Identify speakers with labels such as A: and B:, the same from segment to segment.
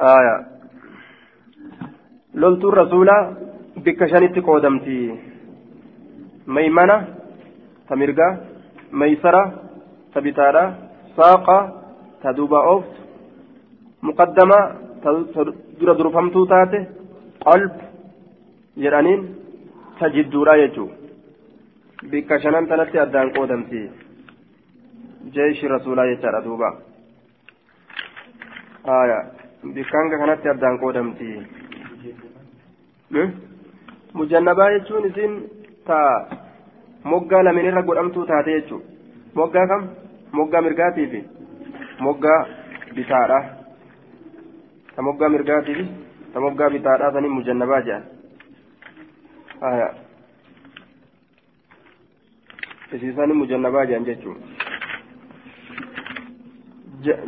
A: آية لولتو الرسول بك شنت قودمتي ميمنة تمرقة ميسرة تبتارة ساقة تدوبا أوفت مقدمة تدور درفمتو تاتي قلب jedhaniin ta jidduudha jechuun bikka shanan tanatti addaan qoodamti jeeshi rasuulaa jechaadha duuba bikkaanga kanatti addaan qoodamti mujannabaa jechuun isin ta moggaa lameenirra godhamtuu taate jechuun moggaa kam moggaa mirgaatii fi moggaa bitaadha ta moggaa mirgaatii fi ta moggaa bitaadha sanii mujannabaa jedhan aya isiisani mujannabaa jedhan jechuun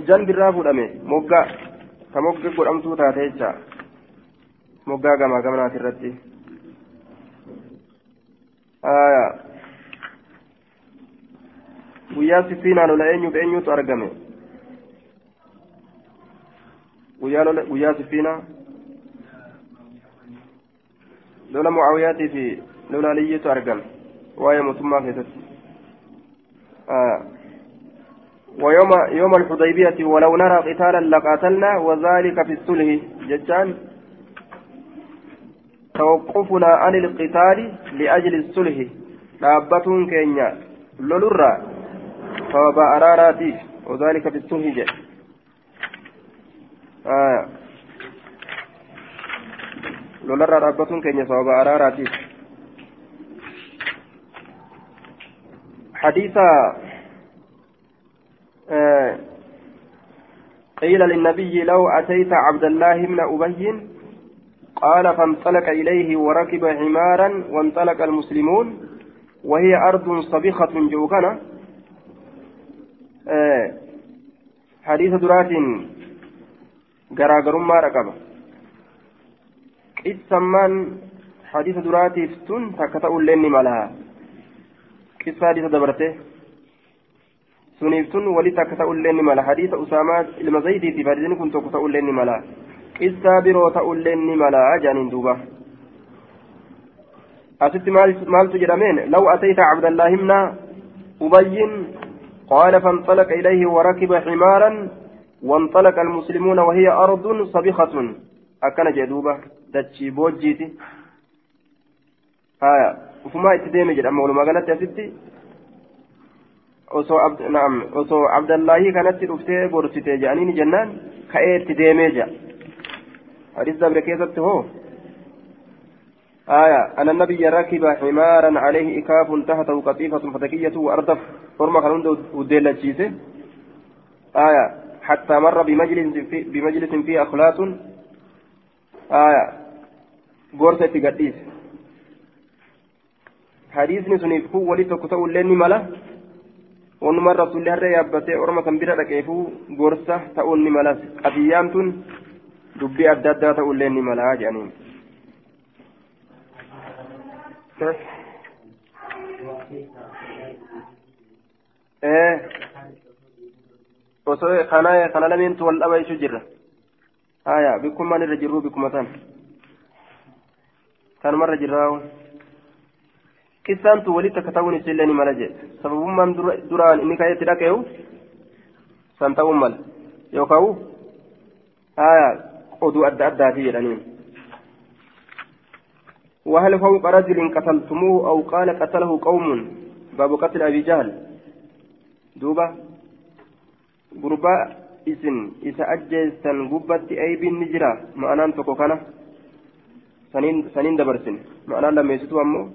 A: jan birraa fudhame moggaa ka mogga godhamtuu taate jecha moggaa gamaa gamanaati irratti guyyaa siffiinaan lola eenyuuf eenyutu argame guyyaa لولا معاوياتي في لولا لية أرقم وهي مسمى في آه ويوم يوم الحديبية ولو نرى قتالا لقاتلنا وذلك في الصلح. جتان توقفنا عن القتال لأجل الصلح. dhaabbatun keenya lolurraa sababa araaraatiif وذلك في الصلح. جاء آه. lolarraa dhaabbatuun keenya sababa araaraatiif حديث آه قيل للنبي لو أتيت عبد الله بن أبي قال فانطلق إليه وركب حمارا وانطلق المسلمون وهي أرض صبيخة جوكنا. آه. حديث درات غراغر ما ركبه qissammaan hadiisa duraatiif tun takka ta'ullee ni tun walitti akka ta'ullee ni mala hadiisa usaamaa ilma zaydiitiif hadiisni kun tokko ta'ullee ni mala qissaa biroo ta'ullee ni mala jaaniin duuba asitti maaltu jedhameen law atayta cabdallaahi ibna ubayyin قال فانطلق إليه وركب حمارا وانطلق المسلمون وهي أرض صبخة أكن جدوبة dachii boojjiiti haya ufumaa itti deeme jedhama walumaa galatti asitti osoo naam osoo abdallaahii kanatti dhuftee gorsite jedhaniin jennaan ka'ee itti deemee jedha hadis dabre keessatti hoo آية أن النبي ركب حمارا عليه إكاف تحته قطيفة فتكية وأردف فرما كان وديل آية حتى مر بمجلس في بمجلس فيه أخلاط gorsa itti gadhiise hadiisni suniif kun walii tokko ta'ullee ni wanumaan rasuulli harree yaabbatee orma san bira dhaqeefuu gorsa ta'uun ni malas qabiyyaan tun dubbii adda addaa ta'ullee ni mala jedhaniin. osoo kana kana lameentu wal dhaba jechuu jirra. haya bikkummaan irra jirru bikkuma san kanumarra jirraawu qissaan tun walitti akka ta'uun isillee ni mala jedhe sababummaan duraan inni ka'eetti dhaqeewu san ta'uun mala yookaan haya oduu adda addaati jedhaniin وهل فوق رجل قتلتموه أو قال قتله قوم باب قتل أبي جهل دوبا غرباء isin isa ajjeessan gubbatti aybiin ni jira ma'anaan tokko kana saniin dabarsine ma'anaan lammeessitu ammoo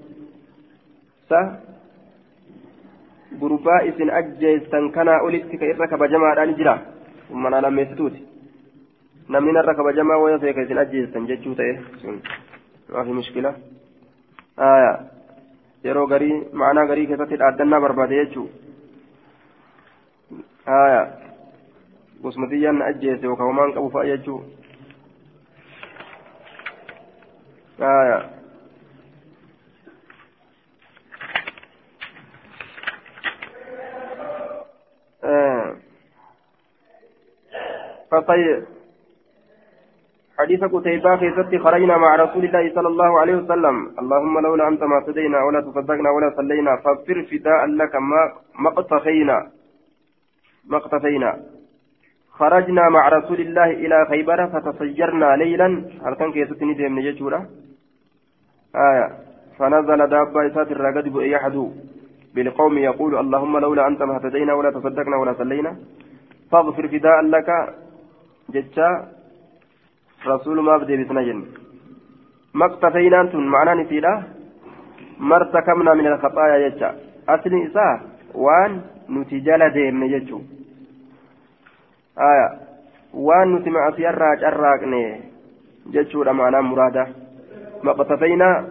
A: sa gurbaa isin ajjeessan kanaa olitti ka irra kabajamaadhaan jira ma'anaa lammeessituuti namni narra kabajamaa waya ta'e ka isin ajjeessan jechuu ta'e sun maafi mushkila yeroo garii ma'anaa garii keessatti dhaaddannaa barbaade jechuu gosmatiyyaan na ajjeese yookaan homaan qabu fa'a jechuu aya حديث قتيبة في ست خرجنا مع رسول الله صلى الله عليه وسلم. اللهم لولا أنت ما اهتدينا ولا تصدقنا ولا صلينا فاغفر فداء لك ما اقتفينا ما اقتفينا خرجنا مع رسول الله إلى خيبر فتسجرنا ليلا. هل كان كيستني ديم نجتورا آية. فنزل دابة إسات الرقد يحدو بالقوم يقول اللهم لولا أنت ما اهتدينا ولا تصدقنا ولا صلينا. فاغفر فداء لك. جتا رسول ما بدي بسنجن ما اقتفينا أنتم معناه نسيلا ما ارتكبنا من الخطايا جتا أصل إساء وان نتجال ديم نجتو آية وان نتي معصية راج الراقني جتشو معناه مرادة ما اقتفينا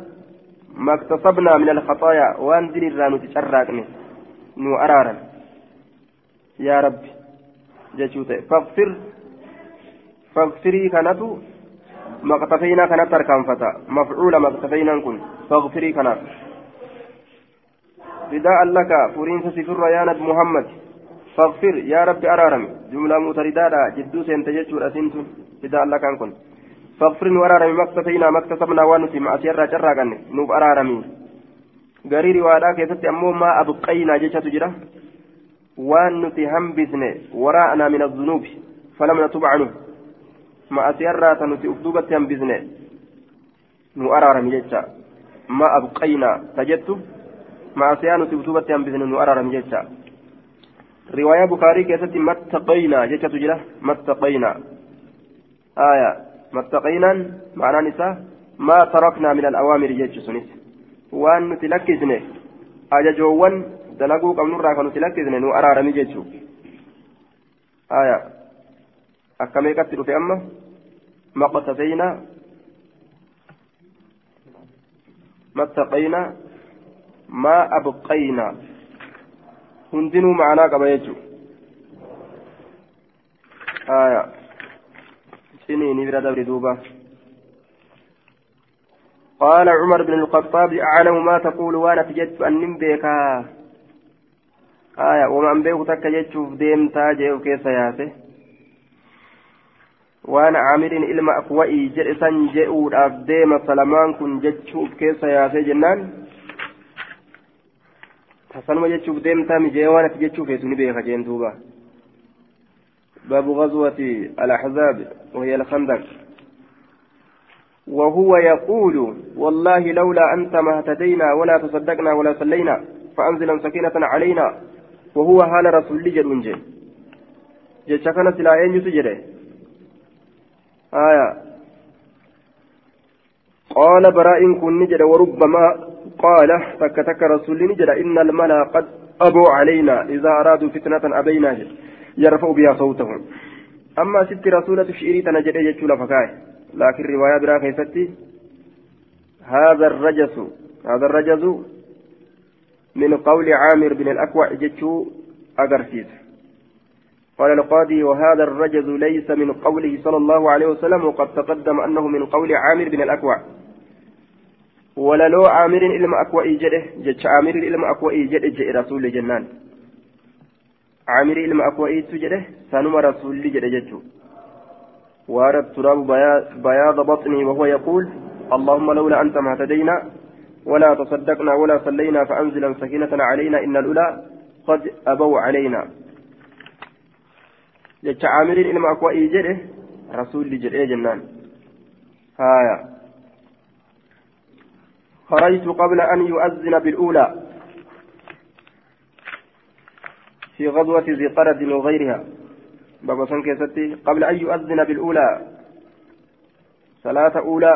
A: ما اكتسبنا من الخطايا وان دين الرانو تشرقني نو أرارا يا ربي جتشو فاغفر فاغفري كانتو ما اقتفينا كانت أركان فتا مفعول ما اقتفينا كن فاغفري كانت رداء لك فرين سفر يا محمد فاغفر يا ربي أرارم جملة متردادة جدو سينتجج أسنت رداء لك أنكن فاغفر اكتفينا ما اكتسبنا ونسي ما أسير جرى نوب أرارمي غريري وادا كيست أمو ما أبقينا جيشة تجرى nuti hambisne waraa'anaa min azunuubi falam natub canhu hambisne nu araarami jecha ma abqaynaa ta jettu ma'asiyaa nuti uf duubatti hambisne nu araarami jecha riwaayaa bukaarii keessatti mattaqaynaa jechatu jira mattaqaynaa aya mattaqaynaan ma'anaan isaa maa taraknaa min alawaamiri jechu sunis waan nuti lakkisne ajajoowwan dalaguu qabnurraa kan nuti lakkisne nu araarami jechuu aya akka meeqatti dhufe amma maqtasaynaa mattaqaynaa maa abqaynaa hundinuu ma'anaa qaba jechuu aya siniini bira dabri duuba قال عمر بن الخطاب أعلم ما تقول وأنا تجدت أن بك آية ومن بيك تك جتشوف ديم تاجي وكيس ياسه waan caamirin ilma akwa'ii jedhe san je'uudhaaf deema salamaan kun jechuuf keessa yaasee jennaan tasanuma jechuuf deemtaa mijee waan ati jechuuf heetu ni beeka jeen duuba باب غزوة الأحزاب وهي الخندق وهو يقول والله لولا أنت ما اهتدينا ولا تصدقنا ولا صلينا فأنزلا سكينة علينا وهو حال رسول جل جل كان سلاين يسجره آية. قال براء كن نجد وربما قال تك تك رسول نجد إن الملا قد أبوا علينا إذا أرادوا فتنة أبينا يرفع بها صوتهم. أما ست رسولة شئري تنجد يجول فكاي لكن رواية برا كيفتي هذا الرجس هذا الرجز من قول عامر بن الأكوع جتشو أجرسيس قال القاضي وهذا الرجز ليس من قوله صلى الله عليه وسلم وقد تقدم أنه من قول عامر بن الأكوع. ولا لو عامر إلما أكوع جده جتش عامر إلما أكوع جده جئ رسول جنان. عامر إلما أكوع جده سنما رسول جده جتشو. وارد تراب بياض بطني وهو يقول اللهم لولا أنت ما اهتدينا ولا تصدقنا ولا صلينا فأنزلا سكينة علينا إن الأولى قد أبوا علينا. Jecha caamiriin ilma akwa'ii jedhe rasuulli jedhee jennaan haya خرجت قبل أن يؤذن بالأولى. في غزوة ذي قرد وغيرها. بابا سنكيستي قبل أن يؤذن بالأولى. صلاة أولى.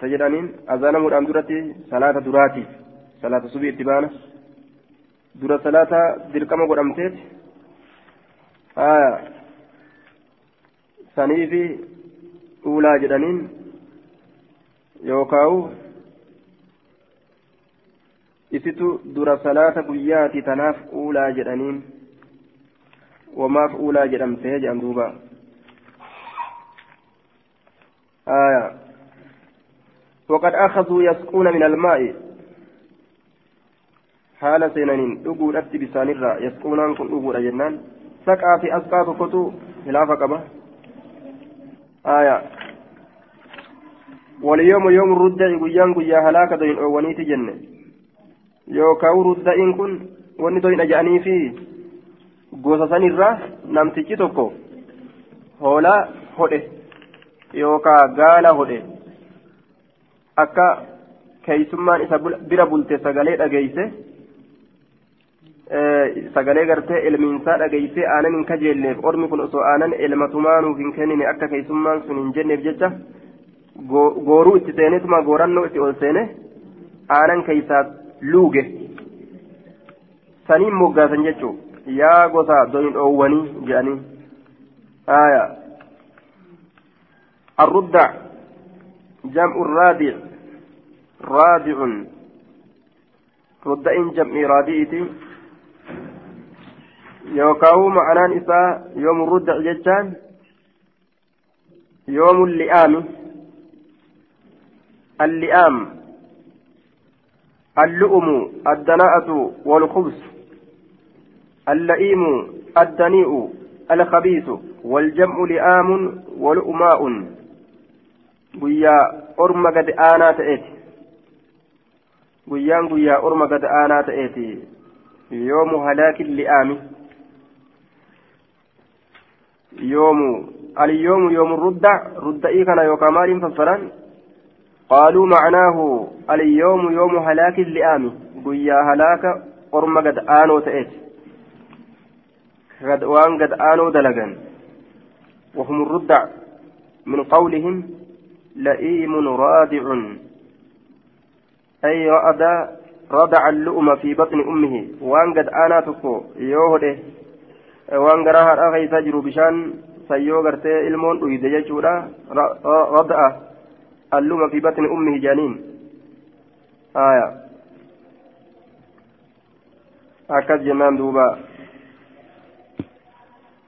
A: تجدانين؟ أذان مرام درتي. صلاة دراتي. صلاة صبي اتبانة درة صلاة دركما قدمتيت آه saniifi uulaa jedhaniin yookaawu isitu dura salaata guyyaati tanaaf uulaa jedhaniin wamaaf uulaa jedhamtee jedhan duuba آية وقد أخذوا يسقون من الماء حال سينين أقول أتي بسانرة يسقون كن أقول أجنان سقى في أسقى كتو خلاف قبه آية واليوم يوم الردع قيان قيا هلاك دوين أوانيتي جنة يوكاو ردعين كن wanni doyin aja'anii fi gosa sanirraa namtichi tokko hoolaa hodhe yookaan gaala hodhe akka keeysummaan isa bira bulte sagalee dhageeyse sagalee gartee ilmiinsaa dhageessee aanan hin kajeelleef ormi kun osoo aanan elmatumaanuuf hin kennine akka keessummaan sun hin jenneef jecha gooruu itti seenetuma goorannoo itti ol seene aanan keessaa luuge. Saniin moggaasan jechuun yaa gosa donin dhoowwanii jedhanii. Haaya arruddaa jam'uun raadiic raadiicun rudda'in jam'ii raadiiciti. يوكاو معنان إساء يوم الردع جتان يوم اللئام اللئام اللؤم الدناءة والخبز اللئيم الدنيء الخبيث والجمع لئام ولؤماء orma gad aanaa ta'eeti. Guyyaan guyyaa orma gad aanaa ta'eeti yoomu halaakin li'aami. Yoomu alyoomu yoomu rudda rudda'ii kana yookaan maaliin fassaran qaaluu macnaahu alyoomu yoomu halaakin li'aami guyyaa halaaka orma gad aanoo ta'eeti وان قد آنوا دلقا وهم الردع من قولهم لئيم رادع أي رأد ردع اللؤم في بطن أمه وان قد آنا تكو يوهده وان قراها الأغي تجر بشان سيو قرتي المون ويد يجورا ردع اللؤم في بطن أمه جانين آية أكد جنان دوبا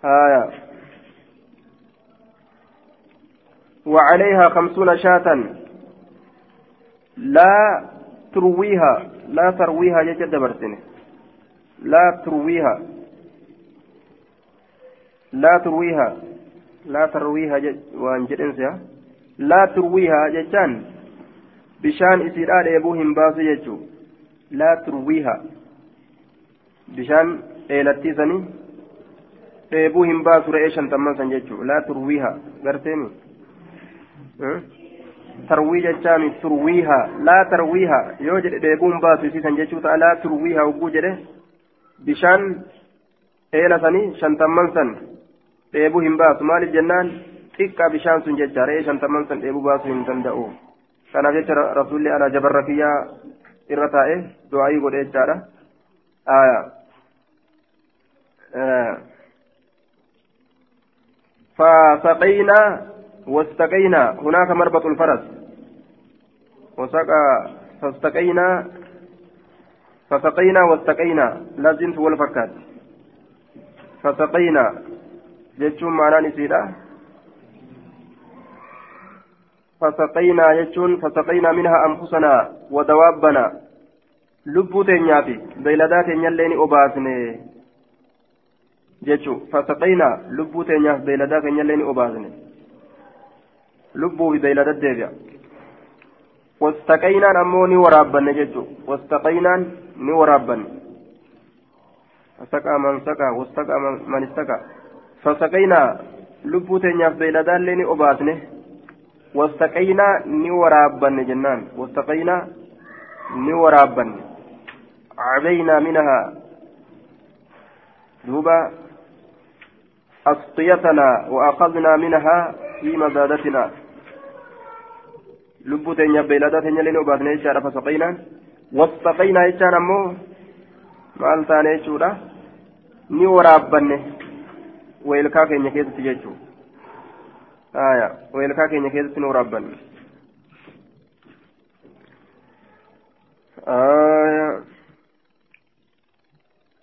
A: آية وعليها خمسون شاة لا ترويها لا ترويها جد برسنه لا ترويها لا ترويها لا ترويها وان جدنسها لا ترويها جتان بشان إسرائيل يبوهم باس يجو لا ترويها بشان إيلتي baasu re'ee shantamman san jechuun laa turwiiha garteemi tarwii jechaami turwiiha laa tarwiiha yoo jedhe dheebuu hin baasu isii san jechuu ta'a laa turwiiha hogguu jedhe dheebuu hin baasu maaliif jennaan xiqqaa bishaan sun jecha re'ee shantamman san dheebuu baasuu hin danda'u kanaaf jecha rasuulli alaa jabarra kiyyaa irra taa'e du'aayii godhe jechaadha فسقينا واستقينا هناك مربط الفرس وسقى فاستقينا فسقينا واستقينا لازم والفكات فسقينا جتشون معنى نسيرا فسقينا جتشون فسقينا منها أنفسنا ودوابنا لبو تنيافي بيلدات يلين أباسني jechuun fasaqaynaa lubbuu teenyaaf beeyladaa keenyallee ni obaasne lubbuu fi beeylada deebi'a wastaqaynaan ammoo ni waraabbanne jechuun wastaqaynaan ni waraabbanne fasaqaa man saqaa wastaqaa man istaqaa beeyladaallee ni obaasne wastaqaynaa ni waraabbanne jennaan wastaqaynaa ni waraabbanne cabaynaa minahaa duuba أسقيتنا وأخذنا منها في مزادتنا teenya illee obaasne jechaadha fasaqaynaan wasaqaynaa jechaan ammoo maal taane jechuudha ni waraabbanne weelkaa keenya keessatti jechuudha aya weelkaa keenya keessatti ni waraabbanne aya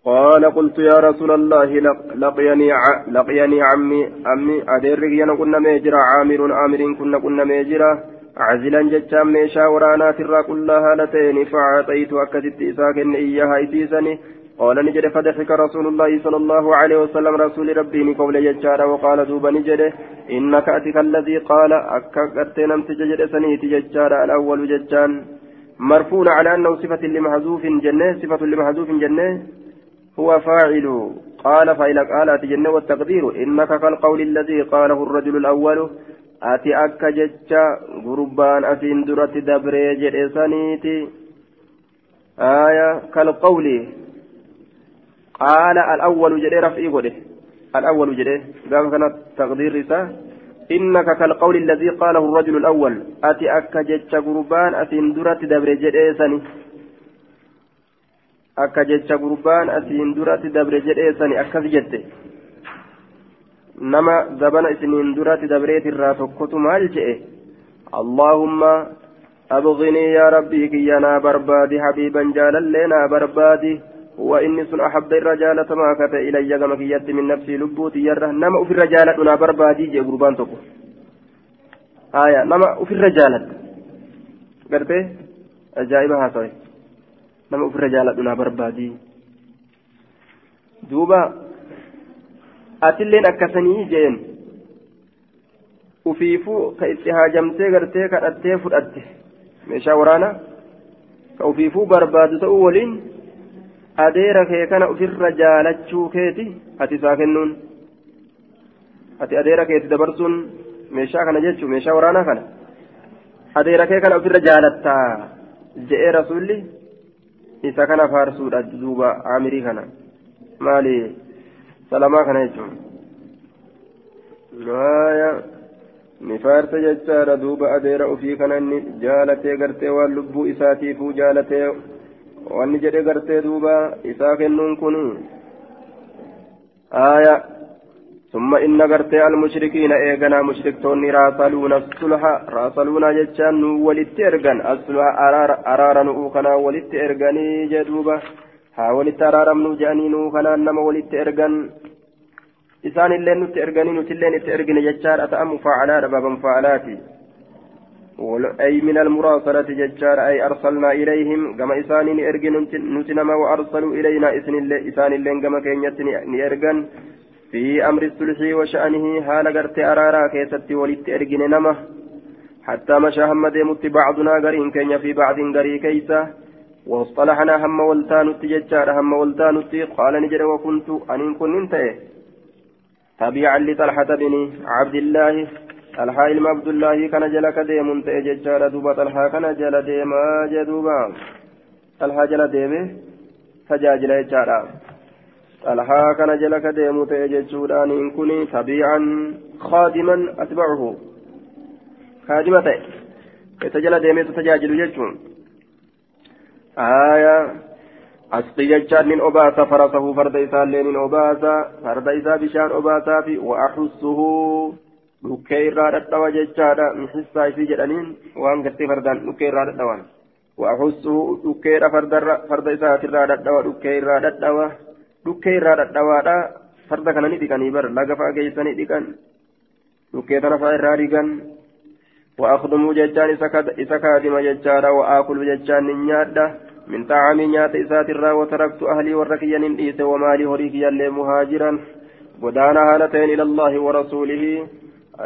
A: قال قلت يا رسول الله لقيني لقيني عمي عمي أدرك ينا كنا ميجرا عامر عامر كنا كنا ميجرا عزلا جتشام ميشا ورانا ترى كلها لتين فأعطيت أكدت إساك إياها إتيسني قال نجد فضحك رسول الله صلى الله عليه وسلم رسول ربي قول ججارا وقال دوبا نجد إنك أتك الذي قال أكاكت نمت ججد سنيت ججارا الأول ججان. مرفون على أنه صفة لمحذوف جنة صفة لمحذوف جنة. هو فاعل. قال فإلى قالت جنة والتقدير. إنك كالقول الذي قاله الرجل الأول أتي أكا ججا غربان أسين درت دبري جد سنيتي آية كالقول. قال الأول جدي رفعي قده الأول جدي قال كانت تقدير رسالة إنك كالقول الذي قاله الرجل الأول أتي أكا جتش قربان أتين درت دبر جديسني أكا جتش قربان أتين درت دبر جديسني أكا جدي نما زبن إسنين درت دبريت الراتوكت مال اللهم أبغني يا ربي كي أنا بربادي حبيبا جالا لنا بربادي وإني سن أحب الرجال ما كت إلي كما من نفسي لبوتي يره. نما في الرجال أنا بربادي جي قربان تقو. آية نما في الرجال قرتي أجائب هاتوي نما في الرجال أنا بربادي دوبا أتلين أكسني جين. ufiifuu ka itti haajamtee gartee kadhattee fudhatte meeshaa waraanaa ka ufiifuu barbaadu adeera kee kana ofirra jaalachuu keeti ati isaa kennuun ati adeera keeti dabarsuun meeshaa kana jechuun meeshaa waraanaa kana adeera kee kana ofirra jaalattaa je'ee rasuulli isa kana faarsuudha duuba amirii kana maali salamaa kana jechuun ni faarsa jechaadha duuba adeera ofii kana inni jaalatee gartee waan lubbuu isaatiifuu jaalatee wanni jedhe gartee duuba isaa kennuun kun aaya. ثم إن غرتي المشركين إيغنا مشركتون راسلون الصلح راسلون جتشان ولت إرغن الصلح أرار أرار نؤخنا ولت إرغني جدوبة ها ولت أرار منو جاني نؤخنا نما ولت إرغن إسان اللين نت إرغني نت اللين إرغن جتشان أتأم فعلا بابا فعلاتي أي من المراسلة ججار أي أرسلنا إليهم كما إسان إرجن نتنما وأرسلوا إلينا إسن إسان اللين كما كينيت نيرجن في أمر الصلح وشأنه حال قرت أرارا كيست ولت إرجن نما حتى مشى هم ديمت بعضنا قرين كينيا في بعض قري كيسا. واصطلحنا هم ولتان تججار هم ولتان قال نجر وكنت أن كنت تبيعا لطلحة بن عبد الله. طلحaa ilma abdullaahi kana jala ka deemuun ta'e jechaadha duuba xalhaa kana jala deemaa jee duuba xalhaa jala deeme tajaajila jechaadha xalhaa kana jala ka deemu ta'e jechuudhaan kun tabiican khaadiman atbacuhu kaadima ta'e isa jala deemeetu tajaajilu jechuun aayaa asqi jechaan nin obaasa farasahu farda isaallee nin obaasa dhukkee irraa dhadhawa jechaadha misissaa isii jedhaniin waan gartee fardaan dhukkee irraa dhadhawan dhadhawa dhukkee irraa dhadhawa dhukkee irraa dhadhawaadha farda kana ni dhiqanii bar laga fa'a geessanii dhiqan dhukkee tana fa'a irraa dhiqan وأخدموا ججان إسا كادم ججارا وآكل ججان نيادا من طعام نيات إسات وتركت أهلي والركيا ننديس ومالي هريكيا لمهاجرا ودانا هالتين إلى الله ورسوله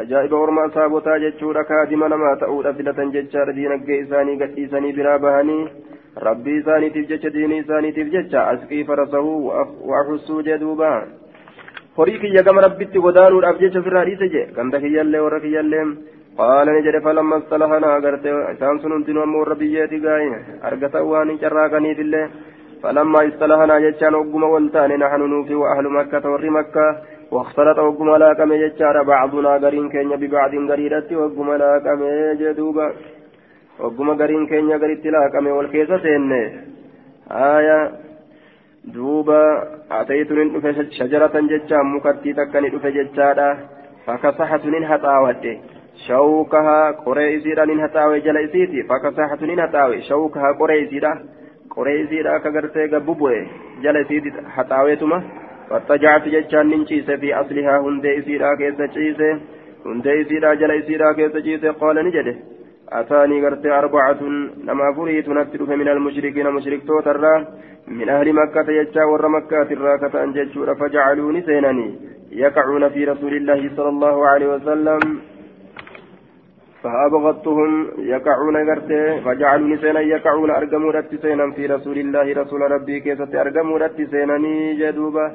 A: ajaa'iba ormaa saabotaa jechuudha kaadima namaa ta'uudha filatan jechaadha diinagdee isaanii gadhiisanii biraa bahanii rabbii isaaniitiif jecha diinii isaaniitiif jecha asqii farasahu waaxussuu jee duuba horii kiyya gama rabbitti godaanuudhaaf jecha ofirraa dhiise jee ganda kiyyallee warra kiyyallee qaala ni jedhe falamma istalahanaa agarte isaan sun hundinuu amma warra biyyeeti gaayi argatan waan hin carraaqaniifillee falamma istalahanaa jechaan ogguma waltaane naxnu nuufi wa ahlu makkata warri makkaa واختلط وقم لاقم يجار بعضنا قرين كينيا ببعض قريرة وقم لاقم جدوبا. وقم قرين كينيا قريت لاقم والكيسة آية. دوبا. أتيت ندف شجرة ججا مكتي تكني دف ججادا فكسحت ننهتاوت شوكها قريسيرا ننهتاوي جل إسيتي فكسحت ننهتاوي شوكها قريسيرا قريسيرا كغرتي قبوبوي جل إسيتي هتاويتما. فاتجعت جتشان ننشيس في أصلها هندي إسيرا كيس تشيس هندي إسيرا جل إسيرا كيس تشيس قال نجده أتاني قرت أربعة لما فريت نتلف من المشركين مشرك توترا من أهل مكة يجا ور مكة الراكة أنججور فجعلوني سينني يقعون في رسول الله صلى الله عليه وسلم فأبغضتهم يقعون قرتي فجعلوني سينا يقعون أرقموا رتي سينا في رسول الله رسول ربي كيسة أرقموا رتي سينني جدوبة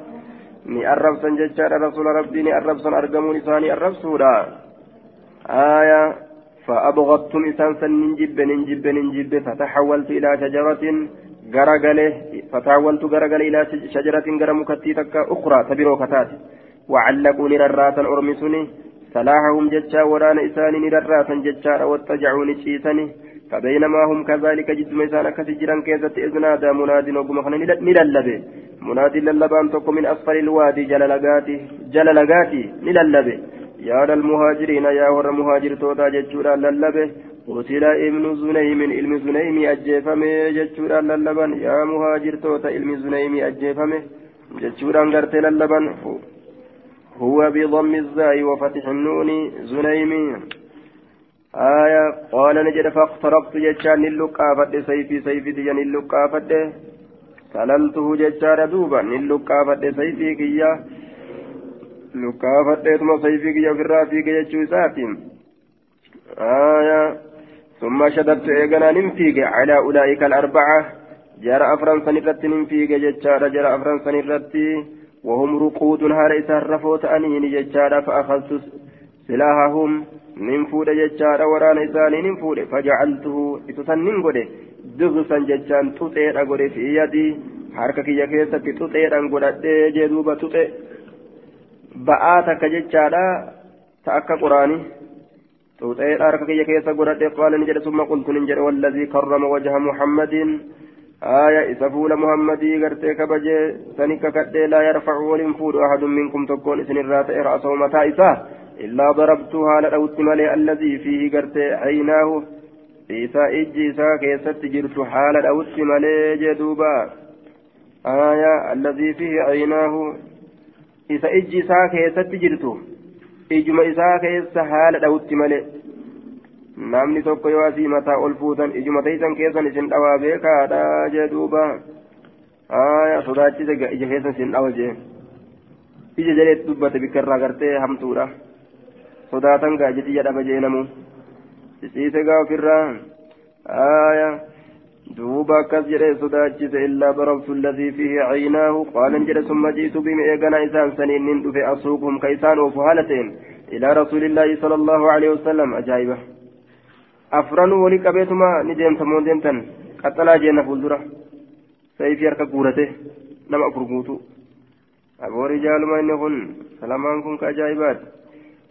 A: ni arrabsan jechaadha rasuula rabbii ni arrabsan argamuun isaanii arrabsuudha aayaa فأبغضتم إسان سن ننجب ننجب ننجب فتحولت إلى شجرة غرغلة فتحولت غرغل إلى شجرة غرمكتي تكا أخرى تبرو كتات وعلقوا نرراتا أرمسني سلاحهم ججا وران إساني نرراتا ججا واتجعوني شيسني فبينما هم كذلك جسم إسانا كسجرا كيزة إذ نادى مناد وقمخنا نللبه. مناد للبان تقو من أسفل الوادي جللقاتي جللقاتي نللبه. يا المهاجرين يا ور مهاجر توتا ججورا للبه. قتل ابن زنيم علم زنيم أجيفمه ججورا للبن. يا مهاجر توتا علم زنيم أجيفمه ججورا قرت للبن. هو بضم الزاي وفتح النون زنيمي آية قال نجد فاقتربت ججان اللقافة سيفي سيفي ديان اللقافة سللته ججار دوبا اللقافة سيفي كيا. لقافة سيفي كيا في الرافي كيا جوزاتين آية ثم شددت إيقنا ننفيق على أولئك الأربعة. جرى أفران سنرت ننفيق ججار جرى أفران سنرت وهم رقود هار إسان رفوت أنين ججار فأخذت سلاحهم fajacaltuhu isusan nin godhe digsan jechaan tuxeedha godhe fi yadii harka kiyya keessatti tuxeedhan godhadhee jee duuba tuxe ba'aa takka jechaadha ta akka quraani tuxeedha harka kiyya keessa godhadhe qaala ni jedhe summa qultu nin jedhe wallazii karrama wajha muhammadin آية إذا فول محمدي غرتي كبجي سنك كدي لا يرفع ولن فود أحد منكم تكون إسن الرات رأسه متى إساه إلا ضربتها لأوت ملي الذي فيه قرت عيناه. إيسا إجي إيسا كيست جرت حال أوت ملي جدوبا. آية الذي فيه عيناه. إيسا إجي إيسا كيست جرت إجما إيسا كيست حال أوت ملي namni tokko yoo asii mataa ol fuutan ijuma teessan keessan isin dhawaa beekaadha jee duuba aya sodaachise ija keessan isin dhawa jee ija jaleetti dubbate bikka irraa gartee hamtuudha sodaatan gaa jedhiyya dhaba jee namu ciciise gaa ofirraa aya duuba akkas jedhe sodaachise illaa darabtu alladii fiihi caynaahu qaalan jedhe summa ji'itu bima eegana isaan saniin nin dhufe asuuqhum ka isaan oofu haala ta'en ilaa rasuulillaahi sala allahu aleyhi wasalam ajaa'iba afranuu walii qabeetuma ni deemtamoo deemtan qaxalaa jeenna fuuldura sayfii harka guurate nama afur guutu aboori jaaluma inni kun salamaan kun ka ajaa'ibaati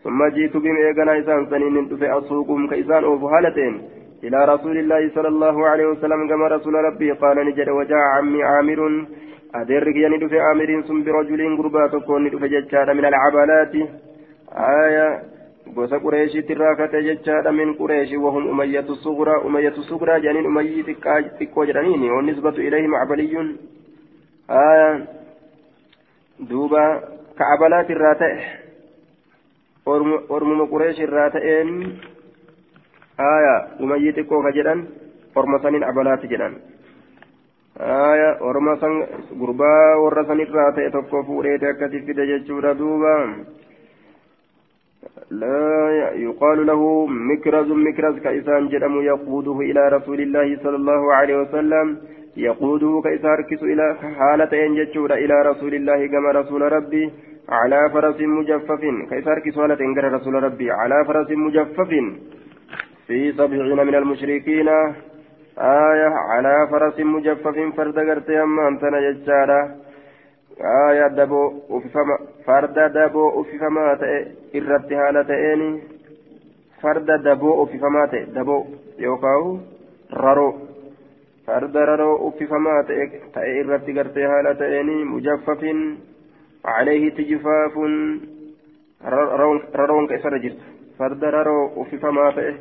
A: ثم جئت بهم إيقنا إسان سنين دفع أسوقهم كإسان أوفو هالتين إلى رسول الله صلى الله عليه وسلم كما رسول ربي قال نجد وجاء عمي عامر أدرك يعني دفع عامر ثم برجل قربات كون دفع ججال من العبالات آية gosa qureeshiitti irraa kate jechaadha min qureeshi wahum umayyatu suguraa umayyatu suguraa jedhaniin umayyii xiqqoo jedhaniin wannisbatu ilayhim cabaliyyun aya duuba ka abalaati irraa ta'e ormuma qureeshi irraa ta'een umayyii xiqqoo ka jedhan orma saniin abalaati jedhan orma san gurbaa warra san irraa ta'e tokko fuudheete akkasi fide jechuudha duuba لا يقال له مكرز مكرز كإسان جرم يقوده إلى رسول الله صلى الله عليه وسلم. يقوده كإساركس إلى حالة ينجتشور إلى رسول الله كما رسول ربي. على فرس مجفف كإساركس حالة ينجر رسول ربي. على فرس مجفف في سبعين من المشركين. آية على فرس مجفف فرد قرت يما أنتنا جتشارا آية دبو أففما فرد دبو أففما irratti haala ta'een farda daboo uffifamaa ta'e daboo yookaan raroo farda raroo uffifamaa ta'e irratti gartee haala ta'een mujaffafin عليه تجفاف ررون كيسر جرت فرد ررو أففما ta'e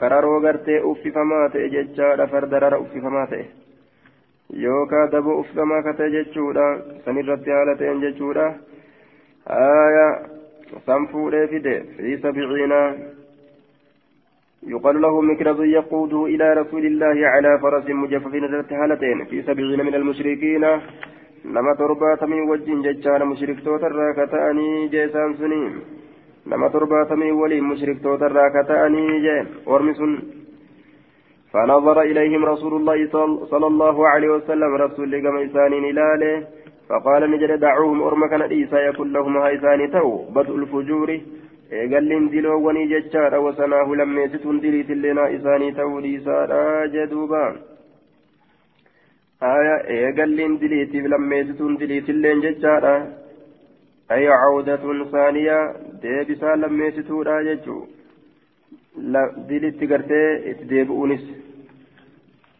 A: kararoo gartee uffifamaa ta'e jechaadha farda rara uffifamaa ta'e yookaan daboo uffifamaa ka ta'e jechuudha sanirratti haala ta'een jechuudha. آية سنفور فيده في سبعين يقال له مكرز يقوده إلى رسول الله على فرس مجفف ذات هالتين في سبعين من المشركين نما ترباتمي وجين ججان مشرك توتر كتاني جيسان سنين نما ترباتمي ولي مشرك توتر كتاني جين ورمسن فنظر إليهم رسول الله صلى الله عليه وسلم رسول لقم إسانين إلاله فقال نجد دعوهم أرمك نديسا يكون لهم هايساني تو بدء الفجور eegalliin diloowwanii jechaadha wasanaahu lammeessituun diliitillee isaanii ta'uu dhiisaadha jedhuuba aya eegalliin diliitiif lammeessituun diliitilleen jechaadha ay cawdatun saaniya deebisaa lammeessituudha jechuu dilitti gartee itti deebi'uunis.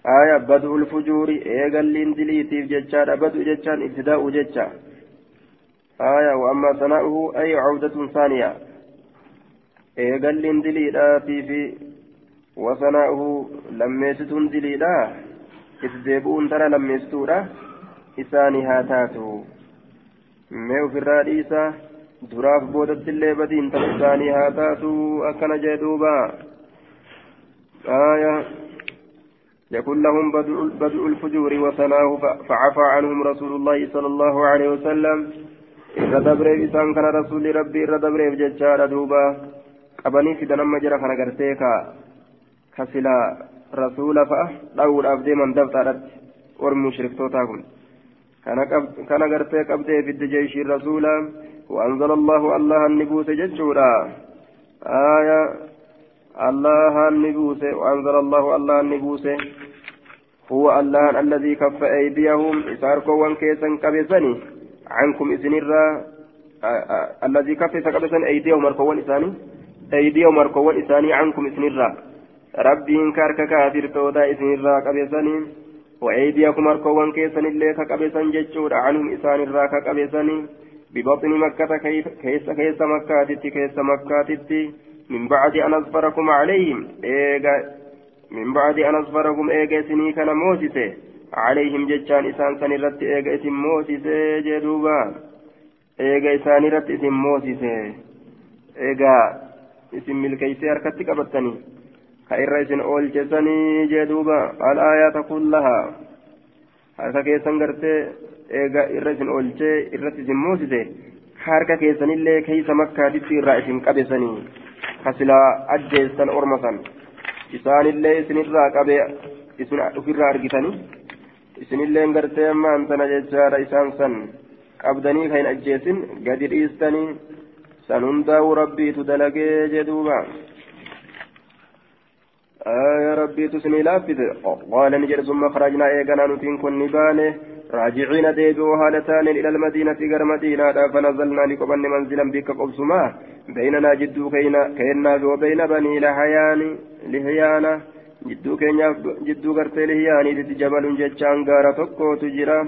A: Aya bad'ul fujuuri eegalliin diliitiif jechaadha bad'u jechaan ibtidaa'u jecha. Aya wa amma sanaa'uhu ay cawdatun saaniya. Eegalliin diliidhaatii fi wasanaa'uhu lammeessituun diliidha itti deebi'uun tara lammeessituudha. Isaanii haa taatu. Mee ofirraa dhiisa duraaf boodatti illee badiin ta'u isaanii haa taatu akkana jee duuba آية يكون لهم بدء الفجور وثناه فعفى عنهم رسول الله صلى الله عليه وسلم إذا دبر إسان كان رسول ربي إذا دبر بججار دوبا qabanii fidan amma jira kana gartee ka ka silaa rasuula fa'a dha'uudhaaf deeman dabxaadhatti ormi mushriktootaa kun kana gartee qabdee fidde jeeshii rasuula وأنزل الله الله النبوس ججودا آية. الله النبوس. وأنزل الله الله النبوس. هو الله الذي كف أيديهم. إساركم وانكيسا كبسني. عنكم إسنرا. الذي كف كبسن أيديهم مركوان إساني أيديهم مركوان إساني عنكم إسنرا. ربين كارك كافر تودا إسنرا كبسني. وأيديكم مركوان كيسن اللي كبسن ججود عنهم إسان الرا كبسني ببطن مكة كيس كيس كيس مكاتت كيس مكاتت من بعد أن أظفركم عليهم إيجا من بعد أن أظفركم إيجا سني كان موسسة. عليهم ججان إسان سنرت إيجا اسم موسسة جدوبا. إيجا إسان رت اسم موسسة. إيجا اسم ملكيسي أركتك أبتني. كإر إسن أول جسني جدوبا. الآيات كلها. Harka keessan gartee eega irra isin oolchee irratti isin moosise harka keessanillee keeysa makkaatitti irraa isin qabesanii kasilaa ajjeessan orma san isaanillee isinirraa qabe isin ofirraa argitanii isinilleen gartee ammaan tana jechaadha isaan san qabdanii kan ajjeesin gadi dhiistanii san hundaa'uu rabbiitu dalagee jedhuuba. يا ربي تسني لافذ قال نجر ثم خرجنا إيقنا نتين كن نبانه. راجعين ديبوا هالتان إلى المدينة غير مدينة. فنزلنا لقبن منزلا بك قبسما. بيننا جدو كينا كينا وبين بني لحيان لحيانا جدو كينا جدو قرتي لحياني جبل جتشان غارة تكو تجرا.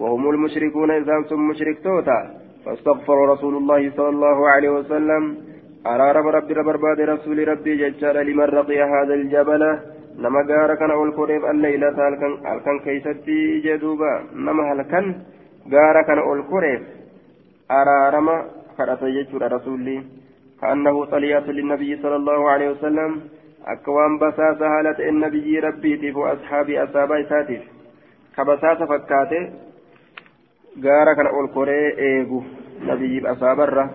A: وهم المشركون إذا ثم مشرك توتا. فاستغفر رسول الله صلى الله عليه وسلم. أرارب ربي ربرباد رسول ربي ججال لمن رقي هذا الجبل. نما غار كان أول كوريب الليلة هلكن هلكن كيستي جدوبا. نما هلكن غار كان أول كوريب أرارم كرت ججال رسولي. كأنه طليات للنبي صلى الله عليه وسلم. أكوان بساسة هالة النبي ربي تيف أصحابي أصابي ساتف كبساسة فكاته غار كان أول كوريب إيغو نبي أصابره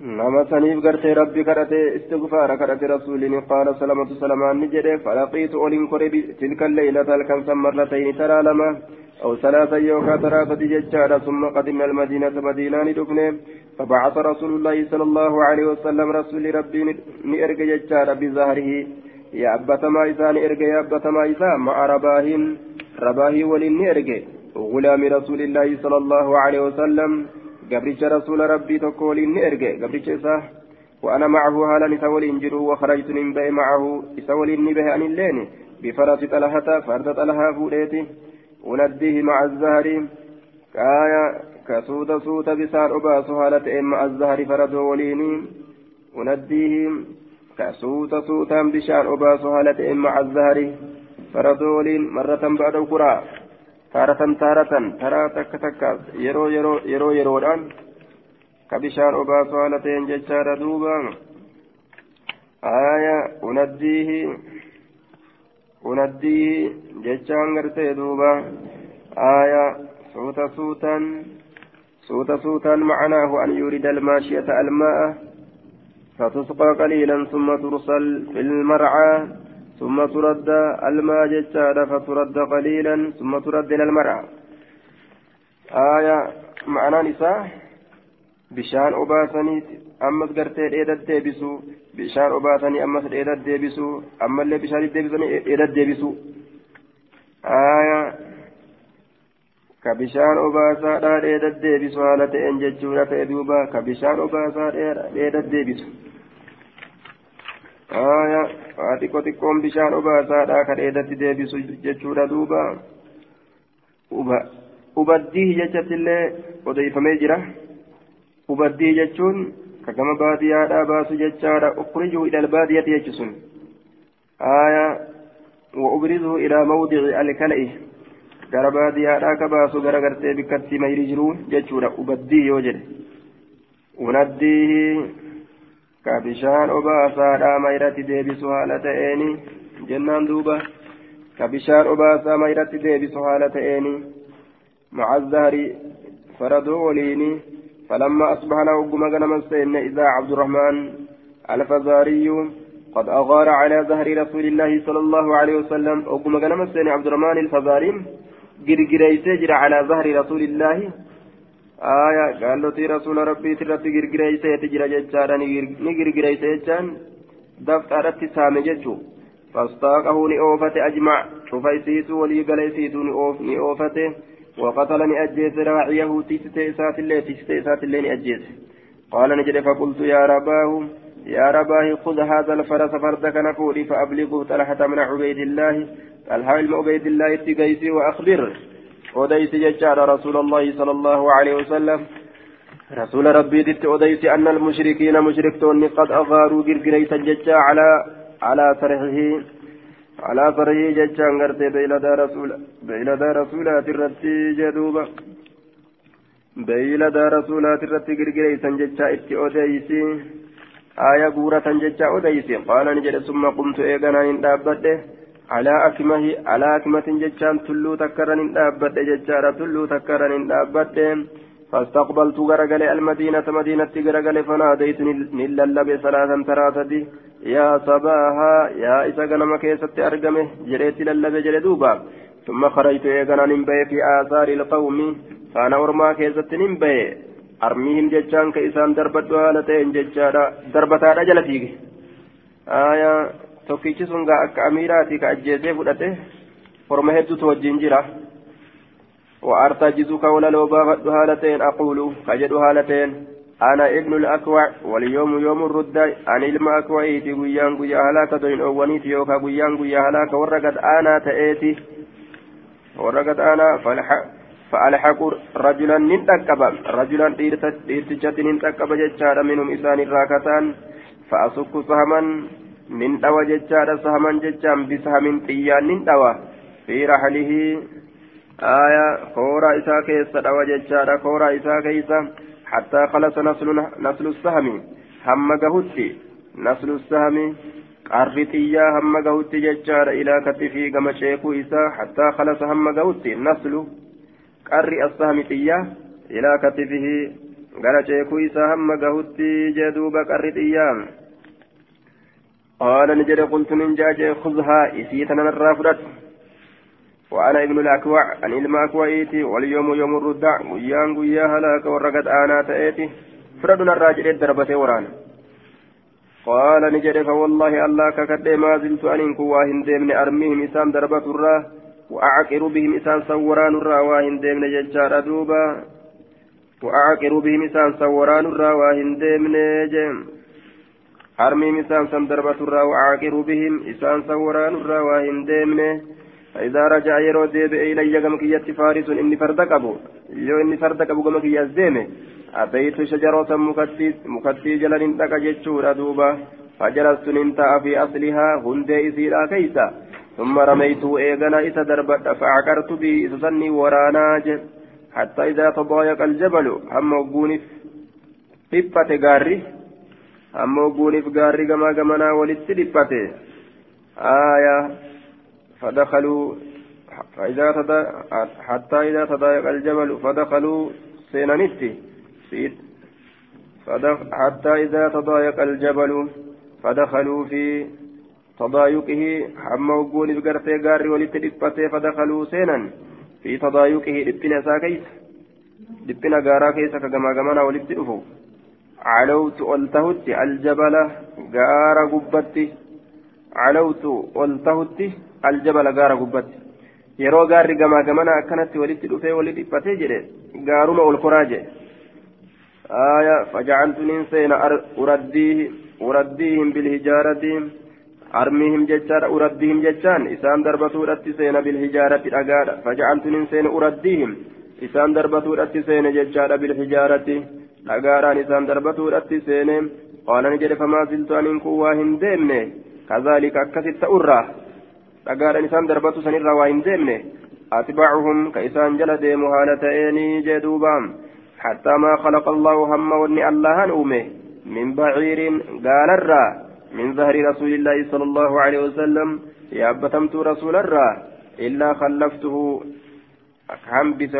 A: nama saniif gartee rabbi kadhate istigfaara kadhate rasuulini qaala salamatu salamaan ni jedhe falaqiitu olin kore tilka leylata halkan san marratayni taraa lama أو ثلاثة يوكا ثلاثة ججارة ثم قدمنا المدينة مدينة دفنه فبعث رسول الله صلى الله عليه وسلم رسول ربي نئرق ججارة بظهره يا أبا ما نئرق يا أبا ما مع رباهن رباهي ولن نئرق غلام رسول الله صلى الله عليه وسلم gabricha rasuula rabbii tokko waliin ni erge. Gabricha isaa وأنا معه هالا نتولين جرو وخرجت من بي معه إسولين نبه عن اللين بفرس طلحة فرد طلحة فوليتي ونديه مع الزهر كايا كسود سوت بسان أباس هالة مع الزهر فرد وليني ونديه كسوت سوتا بشان أباس هالة مع الزهر فرد ولين مرة بعد القرى taaratan taaratan taraa takka takka yeroo yeroo yeroo yeroodhaan ka bishaan obaasu haala ta'een jechaadha duuba آية أنديه أنديه جتشان قرتي دوبا آية سوتا سوتا سوتا سوتا معناه أن يريد الماشية الماء فتسقى قليلا ثم ترسل في المرعى ثم ترد الماء جتشان فترد قليلا ثم ترد إلى المرعى آية معنى نساء bishaan obaasaniiti ammas gartee dheedat deebisu bishaan obaasanii ammas dheedat deebisu ammallee bishaan deebisanii dheedat deebisu ka bishaan obaasaadhaa dheedat deebisu haala ta'een jechuudha ta'e duuba ka bishaan obaasaa dheedat deebisu waa xiqqoo xiqqoon bishaan obaasaadhaa ka dheedatti deebisu jechuudha duuba ubaddii jechattillee odeeffamee jira. ubaddii jechuun ka gama baadiyyaadhaa baasu jechaadha ukrijuu ila albaadiyyati jechusun aya wa ubrizuu ilaa mawdici alkala'i gara baadiyyaadhaa ka baasu gara gartee bikkatti mayri jiruu jechuudha ubaddii yoo jedhe unaddiihi ka bishaan obaasaadhaa mayratti deebisu haala ta'eeni jennaan duuba ka bishaan obaasaa mayratti deebisu haala ta'eeni maca zahri faradoo waliini فلما أصبحنا وقم غنم إذا عبد الرحمن الفزاري قد أغار على ظهر رسول الله صلى الله عليه وسلم وقم غنم عبد الرحمن الفزاري جرجريسي جرى على ظهر رسول الله آية قال له رسول ربي تربي جرجريسي تجرى جتشارا نجرجريسي جتشان دفترت سامي جتشو فاستاقه نئوفة أجمع شوف يسيتو ولي قال يسيتو نئوفته وقتلني أجيس راعيه تيستي إسات الله تيستي إسات الله أجيس قال نجد فقلت يا رباه يا رباه خذ هذا الفرس فردك نفوري فأبلغه طلحة من عبيد الله طلحة من عبيد الله اتقيسي وأخبر وديس ججار رسول الله صلى الله عليه وسلم رسول ربي دت وديس أن المشركين مشركتون قد أغاروا قرقريسا ججا على على سرحه على فريه جتشان غرتي بيلدا رسول بيلدا رسولات الرتي جدوبا. بيلدا رسولات الرتي غرغريسان جتشا إتي اوديسي آية غورة جتشا اوديسي قال نجد ثم قمت ايغانا إن دابته. على أكمه على أكمة جتشان تلو تكرن ان دابته جتشارا تلو تكرن ان دابته فاستقبلت غرغل المدينة مدينة غرغل فناديت نللب ثلاثا ثلاثة. يا صباها يا إذا غنم كيست أرقمه جريت للب جلدوبا ثم خرجت إيغانا نمبي في آثار القوم فأنا أرما كيست نمبي أرميهم جتشان كإسان دربت هالتين جتشانا دربتا رجل فيك آية tokkichi sun gaa akka amiiraati ka ajjeesee fudhate horma hedduutu wajjin jira. وأرتجزك ولا لو بافت هالتين أقول كجد هالتين أنا ابن الأكوع واليوم يوم الرد أنا إلما أكوعيتي قيان قيا هلاك دوين أوانيتي يوكا قيان قيا هلاك ورقت أنا تأتي ورقت أنا فالح فألحق رجلا ننتكب رجلا إرتجت ننتكب ججار منهم إسان الراكتان nin dhawa jechaadha sahaman jechaan bisahamin xiyyaan nin dhawa. Fi raxlihii aya kooraa isaa keessa dhawa jechaadha kooraa isaa keeysa hattaa qalasa naslu sahami hamma gahutti naslu sahami qarri xiyyaa hamma gahutti jechaadha ilaa kattifii gama ceekuu isaa hattaa qalasa hamma gahutti naslu qarri assahami xiyyaa ilaa kattifihii gara ceekuu isaa hamma gahutti jee duuba qarri xiyyaa. قال نجد قلت من جاج خذها إسيتنا الرافدة وأنا ابن الأكوع أن إلما أكوعيتي واليوم يوم الردع ويان قيا هلاك ورقت آنا تأتي. فردنا الراجل الدربة ورانا. قال نجد فوالله الله ككد ما زلت أن إنكو واهن ديمن أرميهم إسام دربة الراه وأعقر بهم إسان سوران الراه واهن ديمن ججار دوبا. وأعقر بهم إسان سوران الراه واهن ديمن جيم أرميهم إسان سم دربة الراه وأعقر بهم إسان سوران الراه واهن ديمن فإذا رجع يرو ديب إلي كم كي فارس إني فردك أبو يو إني فردك أبو كم كي يزديمه أتيت شجرة مكتي مكتي جلن تك جتشور دوبا فجلست ننتا في أصلها هندي إسيرا كيسا ثم رميت إيغنا إسا دربت فعكرت بي إسسني ورانا حتى إذا تضايق الجبل هم وقوني طفة غاري hamma ogguuniif gaarri gamaa gamanaa walitti dhiphate. فإذا تدا حتى إذا تضايق الجبل فدخلوا سينانتي حتى إذا تضايق الجبل فدخلوا في تضايقه حما وقول بقرتي قاري ولتدفته فدخلوا سينا في تضايقه لبنا ساكيس لبنا قارا كيسا كما قمنا ولتدفوا علوت ألتهت الجبل قارا قبتي علوت ألتهت الجبل قارا قبتي yeroo gaarri gamaa gamana akkanatti walitti dhufee walitti dhiphatee jedhe gaaruma ol koraa jedhe آية فجعلت ننسين أرديه أرديهم بالهجارة أرميهم ججار أرديهم ججان إسان دربتو رتسين بالهجارة أقال فجعلت ننسين أرديهم إسان دربتو رتسين ججار بالهجارة أقالان إسان دربتو رتسين قال نجد فما زلت أن كواهن ديمني كذلك أكست أرى dhagaadhaan isaan darbatu sanirraa waa hin deemne? Atbacuhum ka isaan jala deemu haala ta'eenii jee duuba حتى ما خلق الله هم وني الله أومه من بعير قال الرا من ظهر رسول الله صلى الله عليه وسلم يا أبتمت رسول الرا إلا خلفته كهم بس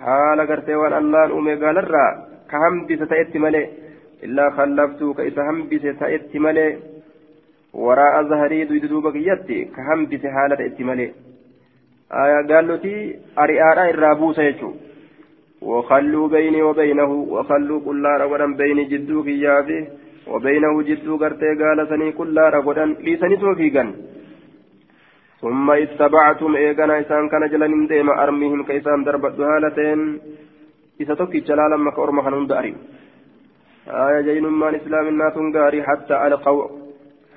A: حال قرتي وان الله أومه قال الرا كهم بس تأتي ملي. إلا خلفته كإذا هم بس تأتي ملي. وراء ظهري دويد دوبا كيتي كهم بس حالة اتمالي آية قالوا تي أريارا الرابوسة يجو. وخلوا بيني وبينه وخلوا كل رغدا بيني جدو كيافي. وبينه جدو قرتي قال سني كل رغدا ليسني توفيقا ثم اتبعتم إيغانا إسان كان جلن ديما أرميهم كيسان دربت هالتين isa tokkicha laalan maka orma kan hunda ari aya jaynummaan islaaminaa gaarii hatta alqaw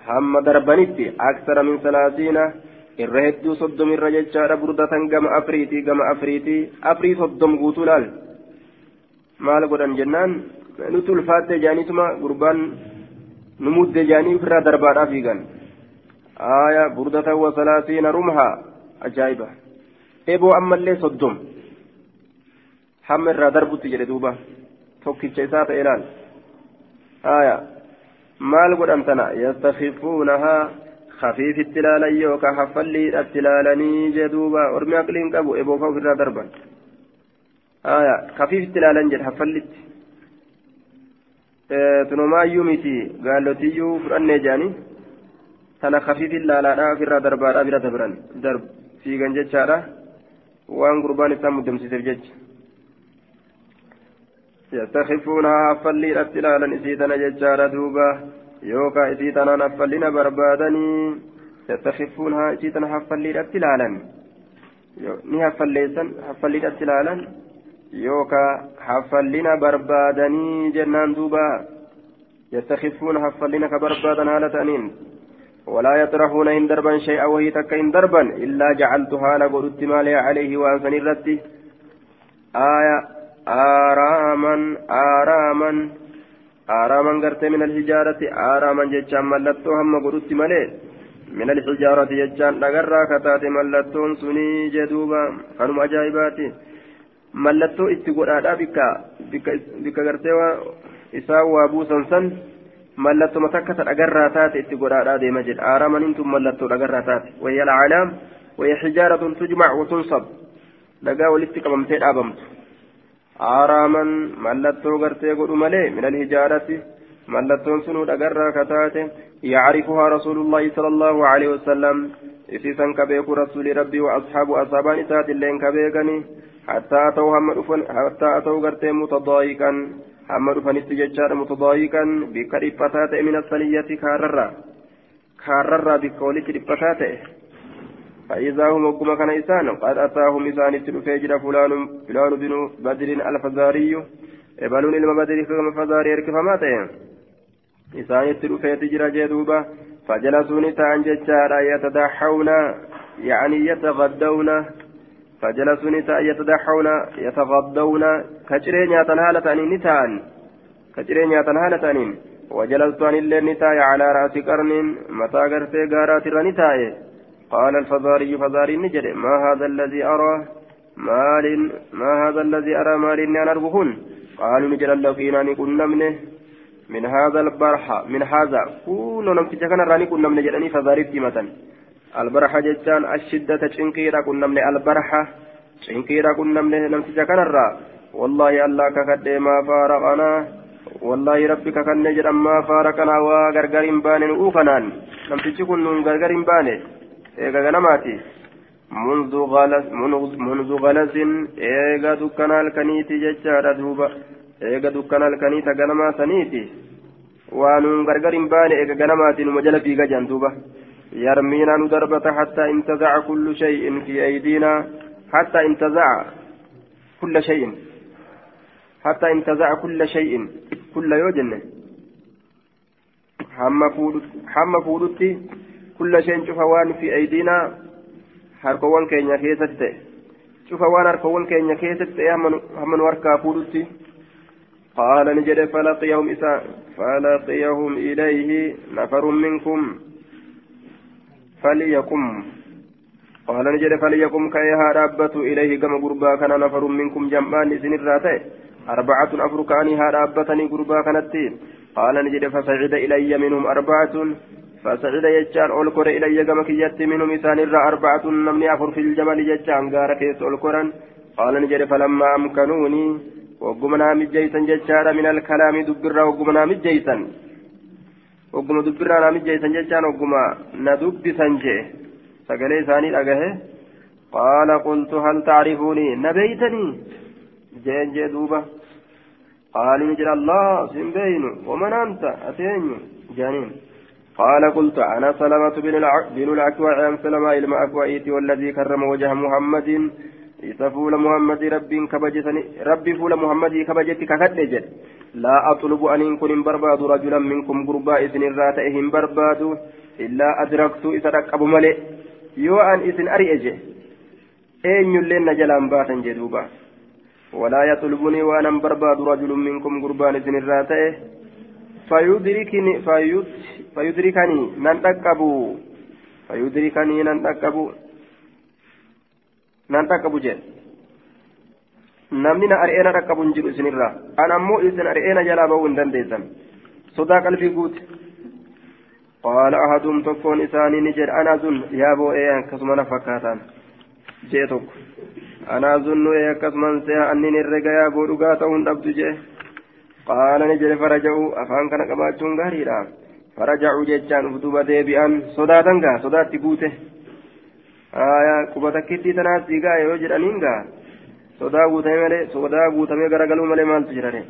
A: hamma darbanitti aksara min salaasiina irra hedduu soddom irra jechaadha burdatan gama afriitii gama afriitii afrii soddom guutuu laal maal godhan jennaan nuti ulfaatte jaaniituma gurbaan nu mudde jaanii ofirraa darbaadhaa fiigan aya burdatan wa salaasiina rumhaa ajaa'iba eboo ammallee soddom hamma irraa darbutti jedhe duuba tokkicha isaa ta'e laal aya maal godhan tana yastakifuunahaa kafiifitti ilaalan yookaan haffalliidhatti ilaalanii jedhuuba ormi aqliin qabu eboofa ofirraa darban kafiifitti ilaalan jedhe haffallitti tunumaayyuu miti gaallotiyyuu fudhannee jedhanii tana kafiifin laalaadhaa ofirraa darbaadhaa bira dabran fiigan jechaadha waan gurbaan isaan muddamsiiseef jecha. يستخفونها أفلي أتلالا إسيتنا ججارة دوبا. يوكا إسيتنا نفلنا بربادني. يستخفونها إسيتنا حفلي أتلالا haffalliidhatti ilaalan yookaa haffallina barbaadanii jennaan duuba yastakifuuna haffallina ka barbaadan haala ta'aniin ولا يطرحون إن دربا شيئا وهي تك إن دربا إلا جعلتها لقلت مالي عليه وأنسن الرتي آية آراما آراما آراما قرت من الحجارة آراما جتشان ملتو هم قلت ملي من الحجارة جتشان لقرا كتات ملتون سني جدوبا كانوا أجايباتي mallattoo itti godhaadhaa bikka bikka gartee isaa waa buusan san mallattuma takka ta dhagarraa taate itti godhaadhaa deema jedha aaramanin tun mallattoo dhagarraa taate wayya alcalaam wayya xijaaratun tujmac watunsab dhagaa walitti qabamtee dhaabamtu aaraaman mallattoo gartee godhu malee min alhijaarati mallattoon sunuu dhagarraa kataate yacrifuhaa rasuulullaahi sala allaahu aleyhi wasalam isiisan kabeeku rasuuli rabbii wa ashaabu asaabaan isaatilleen kabeekani حتى أتوا هم دفن حتى أتوا قرتي متضايقا هم دفن استججار متضايقا بكريبتات من الثنية كاررا كاررا بكولك ريبتات فإذا هم وقم كان إسان قد أتاهم إسان التلفيجر فلان فلان بن بدر الفزاري. إبلون إلما بدر كما فزاري إركف ماتين إسان التلفيجر جدوبا فجلسوا نتان ججارا يتدحون يعني يتغدون. فجلسوا نساء يتدحون يتغضون كجرين يتنهالة نتان كجرين يتنهالة وجلست عن الليل نتاي على رأس قرن متى قرتي قارات الرنتاي قال الفزاري فزاري نجد ما هذا الذي أرى؟ مال ما هذا الذي أرى مال أنا أربهن قالوا نجد لقينا كنا منه. من هذا البرحة من هذا. كل نمتج كان راني كنا من جدني فضارب مثلا البرحة جتان الشدة تشنكيرا كنا من البرحة تشنكيرا كنا من نمتج كان الرا والله الله ككد ما فارقنا. والله ربك كان نجد ما فارقنا. وغرغر بان أوفنان. نمتج كن غرغر بان منذ غلس منذ غلس ايغا دكان الكنيتي جتشارا دوبا eega dukkana halkanii ta ganamaa saniiti? Waanuun gargar hin baane eega ganamaatiin uma jala fiiga jedhan duuba. يرمينا ضربة حتى انتزع كل شيء في أيدينا حتى انتزع كل شيء حتى انتزع كل شيء كل يوجن حم فودتي كل شيء شوف في أيدينا keessatti ta'e cufa waan harkowwan keenya keessatti ta'e hamman warkaa fuudhutti قال نجد فلقيهم إساء فلقيهم إليه نفر منكم. فليقم. قال نجد فليقم كيها رابة إليه كما قربا كان نفر منكم جمعان إذن الراتي. أربعة أفركاني هارابتني قربا كانت قال نجد فسعد إلي منهم أربعة. فسعد يجان أولكر إلي كما كيت منهم إسان أربعة نمني أفر في الجبل يجان غاركيس أولكرا قال نجد فلما أمكنوني alkalaami dubbirraa wagguma naa mijjeeysan wagguma dubbirraa naa mijjeeysan jechaan wagguma na dubbisan jee sagalee isaanii dhagahe qaala qultu hal tacrifuunii na beeytanii jeen jee duuba قال نجل الله سنبين ومن أنت أتين جانين قال قلت أنا سلمة بن الأكوع عن سلمة المأكوعيت والذي كرم وجه محمد kakadhe jedhe laa atlubu aniin kun hin barbaadu rajulan minkum gurbaa isin irraa ta'e hin barbaadu illaa adraktu isa dhaqqabu malee yoo an isin ari'e je eenyulleen na jalaan baatan jedhuuba walaa yaxlubunii waan an barbaadu rajulun minkum gurbaan isin irraa ta'e fayudrikanii nan dhaqqabu fayudrikanii nan dhaqqabu nan dhaqqabu jedhe namni na ari'eena dhaqqabu hin jiru isinirraa an ammoo isin ari'eena jalaa bahuu hin dandeessan sodaa qalbii guute qaala ahaduum tokkoon isaanii ni jedhe ana zun yaa boo'ee akkasuma na fakkaataan jee tokko ana zunnu ee akkasuman annin herrega yaa boo dhugaa ta'uu hin dhabdu jee kana qabaachuun gaariidha faraja'uu jechaan uf duba deebi'an sodaatan gaa sodaatti guute quba takkittii tanaas siigaa yoo jedhaniin gaa sodaa guutame malee sodaa guutamee garagaluu malee maaltu jirare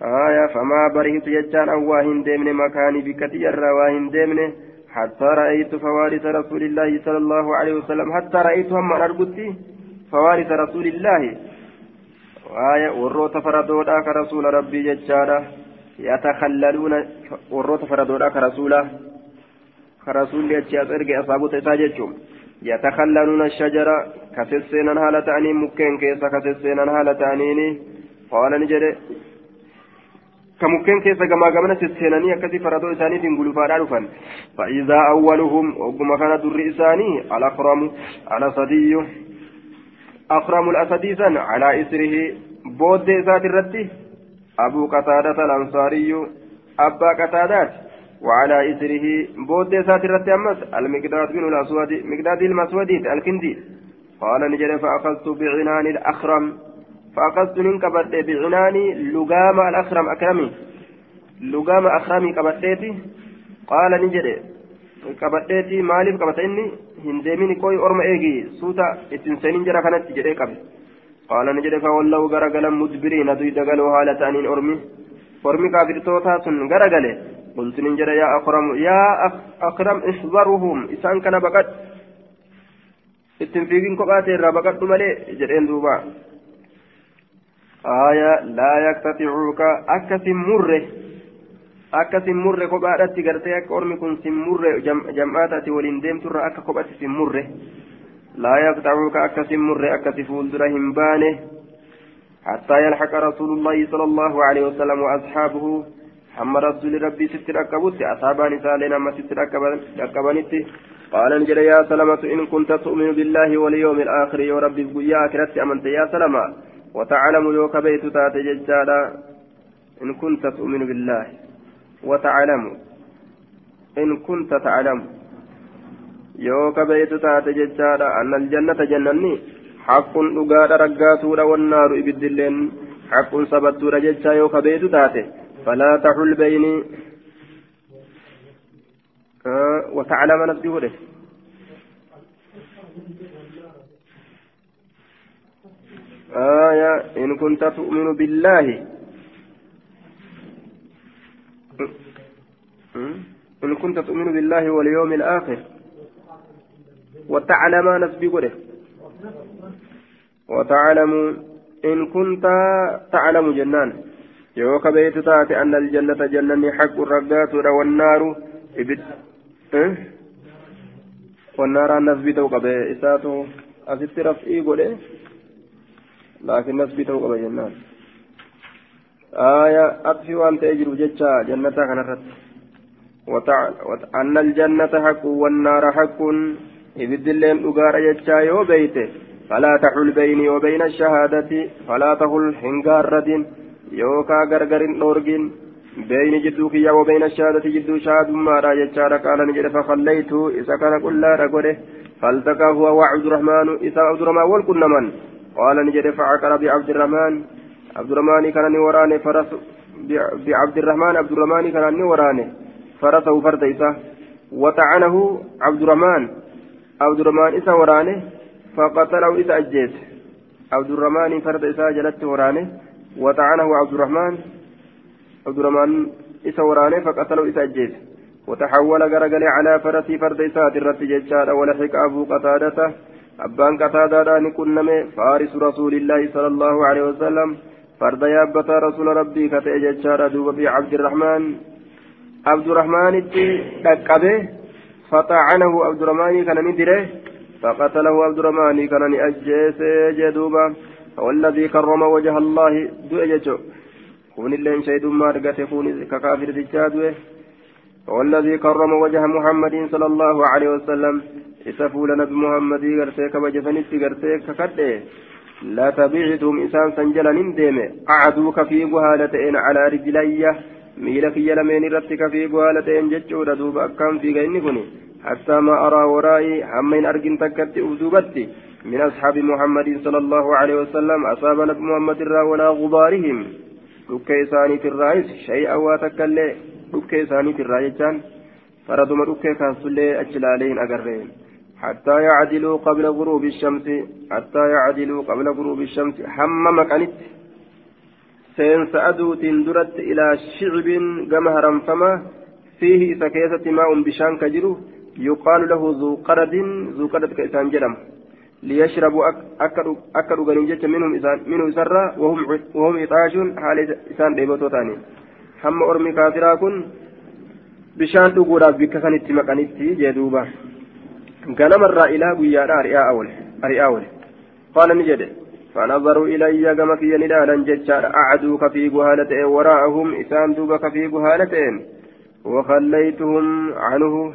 A: aya famaa barihitu jechaan an waa hin deemne makaanii bikkati irraa waa hin deemne حتى رأيت فوارث رسول الله صلى الله عليه وسلم حتى رأيت هم أرجتي فوارث رسول الله آية وروت فردودا كرسول ربي ججارة يتخللون وروت فردودا كرسوله كرسول يجي أرجع أصابه تساجدهم يتخللون الشجرة كتسينا هالة أنين مكين كيسا كتسينا هالة أنين قال نجري كمكين كيسا كما قمنا تسيناني أكتي فردو إساني تنقلوا فارعرفا فإذا أولهم وقم كان در إساني الأخرم على صدي أخرم الأسديسا على إسره بود ذات الرد. أبو قتادة الأنصاري أبا قتادات وعلى إثره بود سات الرتامس المقداد بن الأسود مقداد المسودي الكندي. قال نجد فأخذت بعنان الأخرم. فأخذت من كبت بعنان لقام الأخرم أكرمي. لقام أخرمي كبتيتي قال نجد qabadheetii maaliif qabata inni hin deemin kooyi orma eegi? Suuta ittiin seeniin jira kanatti jedhee qabe. Qaala ni jedhe gara garagalan mudbiriina duyda galoo haala ta'aniin ormi. Ormi kaafirtootaa sun garagale qultu nin jedhe yaa akramu yaa akram ihbaruhum isaan kana baqadhu ittiin fiigin kophaate irraa baqadhu malee jedheen duuba. Aaya laa yaktaticuuka akkasin murre. كباتي قرتي أك أرمي كن سم مره جمعاتي ولين ديم ترى أك كباتي سم مره لا يقطعوك أكسم مره أكسي فولدرهم بانه حتى يلحق رسول الله صلى الله عليه وسلم وأصحابه أما رسول ربي ست ركبت أصحابان سالين أما ست ركبنت قال نجل يا سلمة إن كنت تؤمن بالله واليوم الآخر يا ربي يا أكرت أمنت يا سلمة وتعلم يوك بيت تات ججالا إن كنت تؤمن بالله وتعلم إن كنت تعلم يوك بيت تات ججارا أن الجنة جنني حق أقاد رقاتورا والنار إبد اللين حق سبتورا ججا يوك بيت تات فلا تحل بيني آه وتعلم نفسي وده آية إن كنت تؤمن بالله إن كنت تؤمن بالله واليوم الآخر وتعلم نسبي قده وتعلم إن كنت تعلم جنان. يوك بيت تاتي أن الجنة جنني حق الرقات والنار إبد أه؟ والنار نسبي توقع إساتو أسيت رفئي قده لكن نسبي توقع جنان. آية أطفي وأنت أجر جتشا جنة كان أن الجنة حق والنار حق. إبد اللين أقار جتشا يو بيته فلا تحل بيني وبين الشهادة. فلا تحل حنقارة. يوكا غرغر نورجين بين جدوك يا وبين الشهادة جدو شهاد ما را جتشا قال نجد. فخليت إذا كان كل رقوله فالتقى هو وعبد الرحمن. إذا عبد الرحمن والكل من قال نجد فعقر بعبد الرحمن. عبد الرحمن كان وراني فرس بعبد الرحمن عبد الرحمن كان وراني فرسه فرد إسا. وطعنه عبد الرحمن عبد الرحمن إسا وراني فقتله إسا أجيت. عبد الرحمن فرد إسا جلت وراني وطعنه عبد الرحمن عبد الرحمن إسا وراني فقتله إسا أجيت. وتحول غرغل على فرسي فرد إسا ترت ججال ولحق أبو قتادة. أبان قتادة نكنمي فارس رسول الله صلى الله عليه وسلم. فرد يابتا رسول ربي كتئ ججال دوب عبد الرحمن عبد الرحمن دكبه فطعنه عبد الرحمن كان ندره فقتله عبد الرحمن كان أجيس جدوبا والذي كرم وجه الله دؤجته كون اللين شيد ما رقته كون ككافر تجادوه والذي كرم وجه محمد صلى الله عليه وسلم. إسفول نبي محمد غرتيك وجفنت غرتيك ككده لا تبعتهم إسان سنجلا ندم أعدوك في بهالتين على رجلية. Miila kiyya lameen irratti kafii gohaala ta'een jechuudha. Duuba akkaan fiiga inni kun حتى ما أرى ورائي همين أرجن تكت أبدوبتي من أصحاب محمد صلى الله عليه وسلم أصاب نبي محمد الرا ولا غبارهم دكي ثاني الرئيس شيئا واتكلي دكي ثاني الرئيس فردما دكي كاسولي أجل عليهم أقرين حتى يعدلوا قبل غروب الشمس حتى يعدلوا قبل غروب الشمس هم مكانت seensa aduutiin duratti ilaa shicbin gama haramfama fiihi isa keessatti maa'un bishaan ka jiru yuqaalu lahu zuuqaradin zuuqarad ka isaan jedhama liyashrabu akka dhuganiin jecha minhu isarraa wahum ixaashuun haala isaan dheebotoo ta'anii hamma ormi kaafiraa kun bishaan dhuguudhaaf bikka kan itti maqanitti jee duuba ganamarraa ilaa guyyaadha ari'aa oole qaala ni jedhe فنظروا إلي كما في ندالا ججار أعدوك في جهالة وراءهم إسان دوبك في جهالة وخليتهم عنه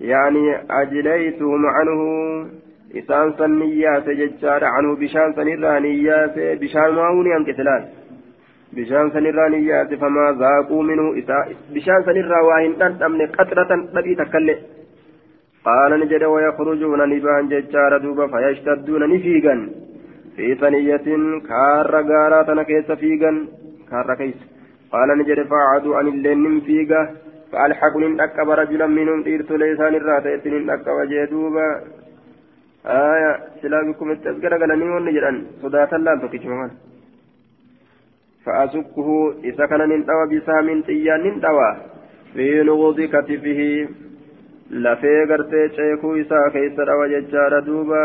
A: يعني أجليتهم عنه. إسان سنيات ججار عنه بشان سنرانيات بشان ماوني أنكتلان بشان سنرانيات فما ذاقوا منه. بشان سنرا واهن أمن قطرة نبي تكلي قال نجد ويخرجون نبان ججار دوبا فيشتدون نفيقا. في ثنية كار غاراتنا كيس فيغا كار كيس قال نجد فعادوا عن اللين فيغا فألحقني أكب رجلا منهم إرت ليسان الرات إن أكب جدوبا آية سلا بكم التذكرة قالني ونجران صداة الله تكتشفون فأسكه إذا كان ننتوى بسام تيان ننتوى في نغض كتفه لفي قرتي شيكو إسا كيس روى ججار دوبا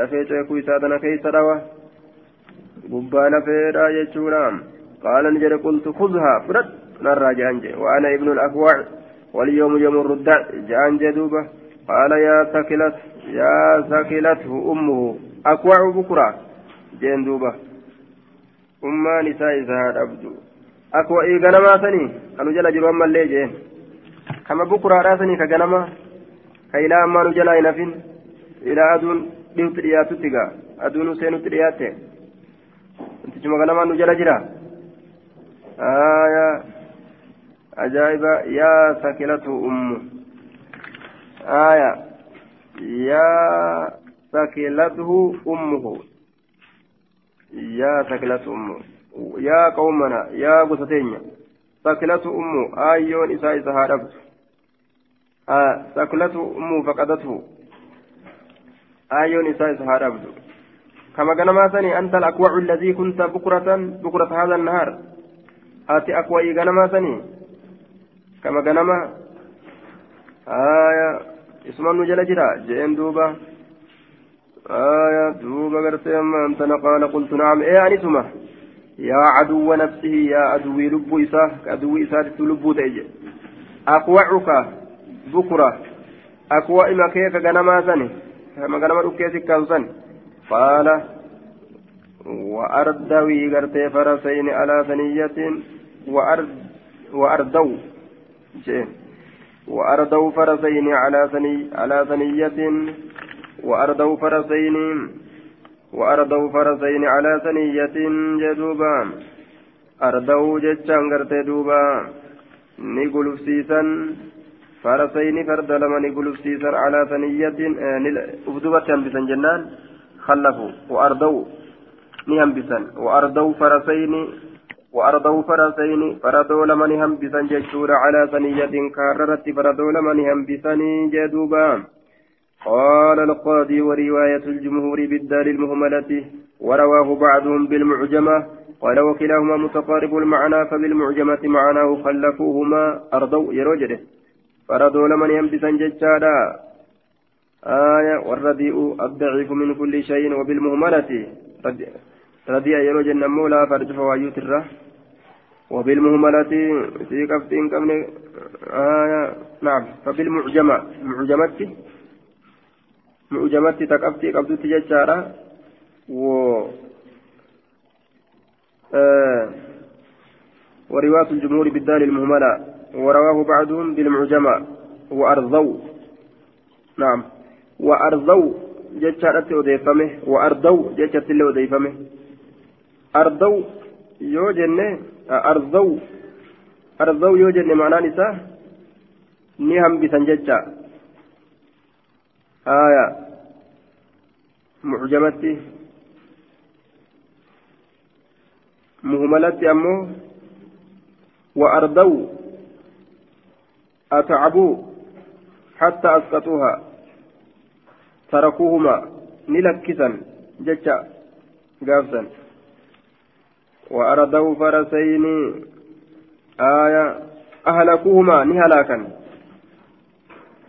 A: lafee ceekuu isaa tana keeysa dhawa gubbaa lafeedha jechuudha qaala ni jedhe qultu khuzhaa fudhadh narraa jehan jedhe وأنا ابن الأكوع واليوم يوم الردع جان جدوبة قال يا ثكلت يا ثكلته أمه أكوع بكرة جين دوبة أما نساء زهاد أبدو أكوع إيغانما سني أنو جل جروان مالي جين كما بكرة راسني كغنما كيلا أما نجلا ينفين إلى أدون dhihutti dhiyaatutti gaa aduun seenutti dhiyaatte wantichuma ganamaan nu jala jira? أجائب يا ثكلته أمه آية يا ثكلته أمه يا ثكلته أمه يا قومنا يا قصتين ثكلته أمه آيون إساء إساء آه ثكلته أمه فقدته آيون إساء إساء كما قال سني أنت الأكوع الذي كنت بكرة بكرة هذا النهار آتي أكوعي قال سني كما قال آية اسم نجل جرا جئن دوبا آية دوبا قرتي أنت قال قلت نعم إيه أنسمه يا عدو نفسه يا عدوي لب إساه عدوي إساه لب تيجي أقوعك بكرة أقوى إما كيف غنما سني كما غنما ركيسي كان قال وأردوي قرتي فرسين على ثنية وأرد وأردو جين وأردوا فرسين على ثني على ثنية وأردوا فرسين وأردوا فرسين على ثنية جدوبا أردوا جتشان قرتي دوبا نقول سيسا فرسين فرد لما نقول سيسا على ثنية أفدوبة بسا جنان خلفوا وأردوا نهم بسا وأردوا فرسين وأردوا فرسين فردوا لمن هم بسن ججور على ثنية كاررت فردوا لمن هم بسن جدوبا. قال القاضي ورواية الجمهور بالدال المهملة ورواه بعضهم بالمعجمة قال وكلاهما متقارب المعنى فبالمعجمة معناه خلفوهما أرضوا يروجده. فردوا لمن ينبسا ججالا آية والرديء الضعيف من كل شيء وبالمهملة رديء يروج النمولة فرج فوايوت الره وبالمهملة في كفتين كمن آية نعم فبالمعجمة معجمة mu'jamatti. Taqabtii qabdutti jechaadha. Wo ورواية الجمهور بالدال المهملة ورواه بعضهم بالمعجمة. وأرضوا نعم. وأرضوا جتشارت أديفمه وأرضوا جتشت اللي أديفمه أرضوا يوجن أرضوا أرضوا يوجن معناه نساء. نهم بسنجتشا آية. معجمتي. مهملتي أمو. وأردوا أتعبوا حتى أسقطوها تركوهما نلكسا ججا قافسا وأردوا فرسين آية أهلكوهما نهلاكا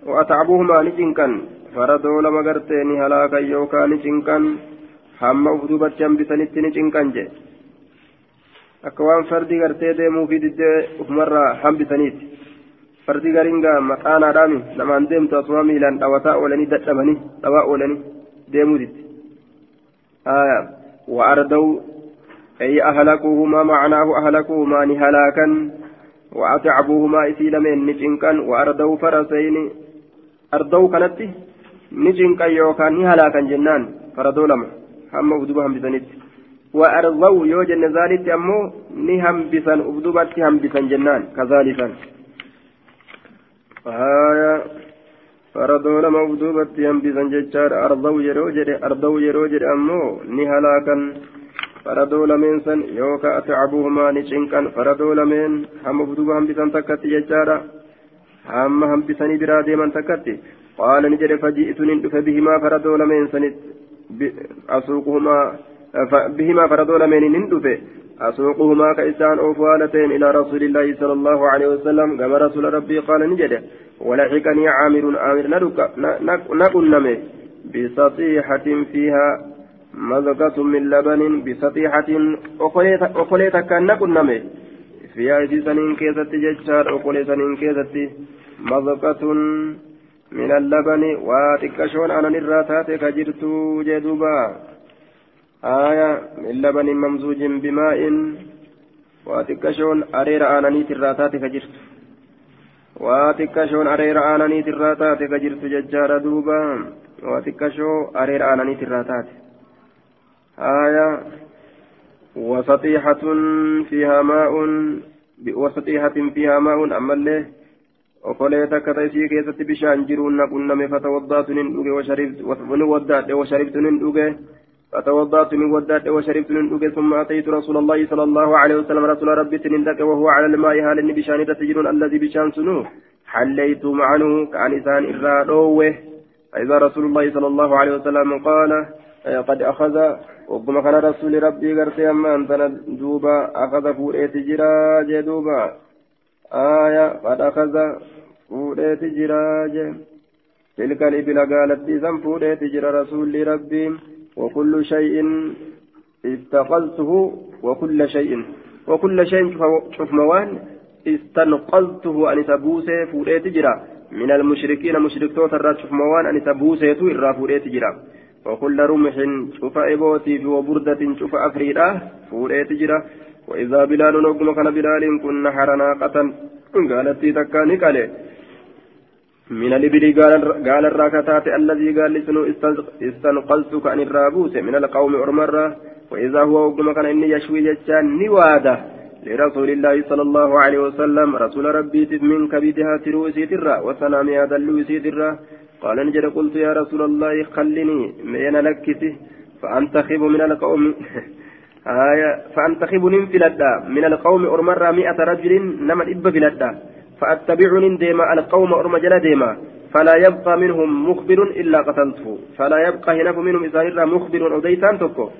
A: وأتعبوهما نجنكا faradoo lama gartee ni halaakan yookaan ni cinqan hamma uf dubatti hambisanitti ni cinqan jee akka waan fardi gartee deemuu fi diddee ufumarraa hambisaniiti fardi garingaa maqaanaadhaami namaan deemtu asuma miilaan dhawataa oolanii dadhabanii dhawaa oolanii deemuutitti وأردوا أي أهلكوهما معناه أهلكوهما نهلاكا وأتعبوهما إسيلمين نجنكا وأردوا فرسين أردوا كانت yookaan ni halaakan jennaan faradoo lama hamma ufduba hambisanitti وأرضوا يوجد ذلك أمو نهم بسن أبدبت هم بسن جنان كذلك آية فردوا لما أبدبت هم بسن ججار أرضوا يروجد أرضوا يروجد أمو نهلاكا فردوا لمن سن يوكا أتعبوهما نشنكا فردوا لمن هم أبدبا هم بسن تكتي ججارا هم هم بسن برادي من تكتي. قال نجد فجئت ندف بهما فردوا لمن سنت أسوقهما بهما فردوا لمن ندف أسوقهما كإسان أوفالتين إلى رسول الله صلى الله عليه وسلم كما رسول ربي قال نجد ولحقني عامر عامر نقل نمي بسطيحة فيها مذقة من لبن بسطيحة أقليت كان نقل نمي فيها سنين كيست ججار أقليت سنين كيست مذقة من اللبن واتكشون أنا نراتات كجرت جدوبا. آية من لبن ممزوج بماء واتكشون أرير أنا نيتراتات كجرت واتكشون أرير أنا نيتراتات كجرت ججار دوبا واتكشو أرير أنا نيتراتات آية وسطيحة فيها ماء بوسطيحة فيها ماء أما اللي okolee takka ta'isii keessatti bishaan jiruun naqunname fatawaddaatu nin dhuge washaribtu nin فتوضأت من ودات وشربت من دوك ثم أتيت رسول الله صلى الله عليه وسلم. رسول ربي تنندك وهو على الماء هال بشأن تسجل الذي بشأن سنو؟ حليت معه كأن إنسان إرادوه فإذا رسول الله صلى الله عليه وسلم قال قد أخذ وقم كان رسول ربي قرتي أما أنت دوبا أخذ فوريت جرا جدوبا. آية قد أخذ فوريت جرا تلك الإبل قالت إذا فوريت جرا رسول ربي وكل شيء استقلته وكل شيء وكل شيء شوف موان استنقلته أن تبوسه فوريت جرا. من المشركين مشرك توتر شوف موان أن تبوسه تو فوريت جرا. وكل رمح شوف إبوتي وبردة شوف أفريدا فوريت جرا. وإذا بلال نقم كان بلال كن حرنا قتل قالت تكاني قال من الإبل قال الراكتات الذي قال لسنو استنقلتك عن الرابوس من القوم أرمرة وإذا هو وقم كان إني يشوي جتان نوادة لرسول الله صلى الله عليه وسلم. رسول ربي من كبدها تروسي ترى وسلام هذا اللوسي ترى قال نجد قلت يا رسول الله خلني من لكتي؟ فأنتخب من القوم آية فأنتخب ننفلدا من القوم أرمرة مئة رجل نما إب فلدا. فأتبعني ديما القوم أرم جل ديما. فلا يبقى منهم مخبر إلا قتلته. فلا يبقى هنا منهم إذا مخبر أوديتان تكو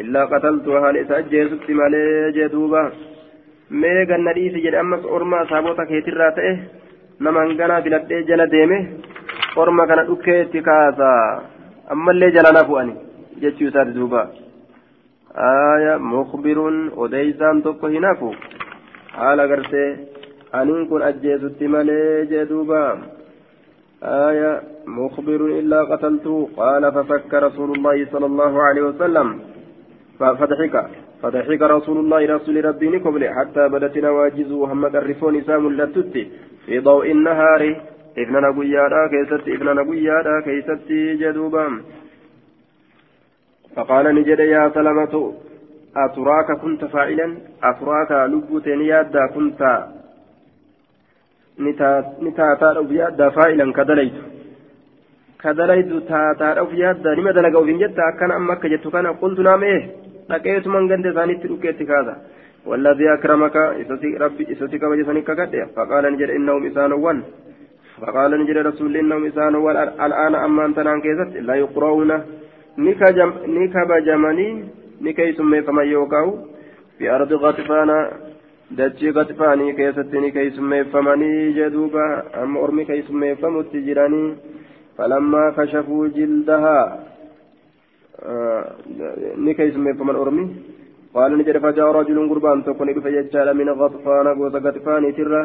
A: إلا قتلته هل إسأجي ست مالي جدوبا ميغا نديسي جد أمس أرما سابوتا كيترا تئه نمان غنا بلدي جل ديمه. أرما كان أكيتي كاسا أما اللي جل نفواني جتشو ساد دوبا. آية مخبر أوديتان تكو هنافو حال غرسي أنين كن أجيزت مالي جدوبا آية مخبر إلا قتلته قال ففك رسول الله صلى الله عليه وسلم فضحك فضحك رسول الله رسول ربي قبل حتى بدت نواجزه محمد الرفون سام لتت في ضوء النهار ابن نبيادا كيست ابن نبيادا كيست جدوبا فقال نجد يا سلمة أتراك كنت فاعلا أتراك لبوت يادا كنت ni taataadhaaf yaaddaa faa'ilan ka dalaytu ka dalaytu taataadhaaf yaaddaa nima dalaga ofiin jetta akkana amma akka jettu kana qultu naamee dhaqeetuman ganda isaaniitti dhukeetti kaasa والذي أكرمك ربي إسوتي كما جسني كقد فقال نجد إنهم إسانوان فقال نجد رسول إنهم إسانوان الآن أما أنت نان كيست لا يقرؤون نكب جمني نكي سمي فما يوكاو في أرض غطفانا dachii qaxfaanii keessatti ni keeysummeeffamanii jedhuuba amma ormi keeysummeeffamutti jiranii falammaa kashafuu jildahaa. Ni keeysummeeffaman ormi? قال نجد فجاء رجل قربان تكون بفججال من غطفان قوس غطفان ترى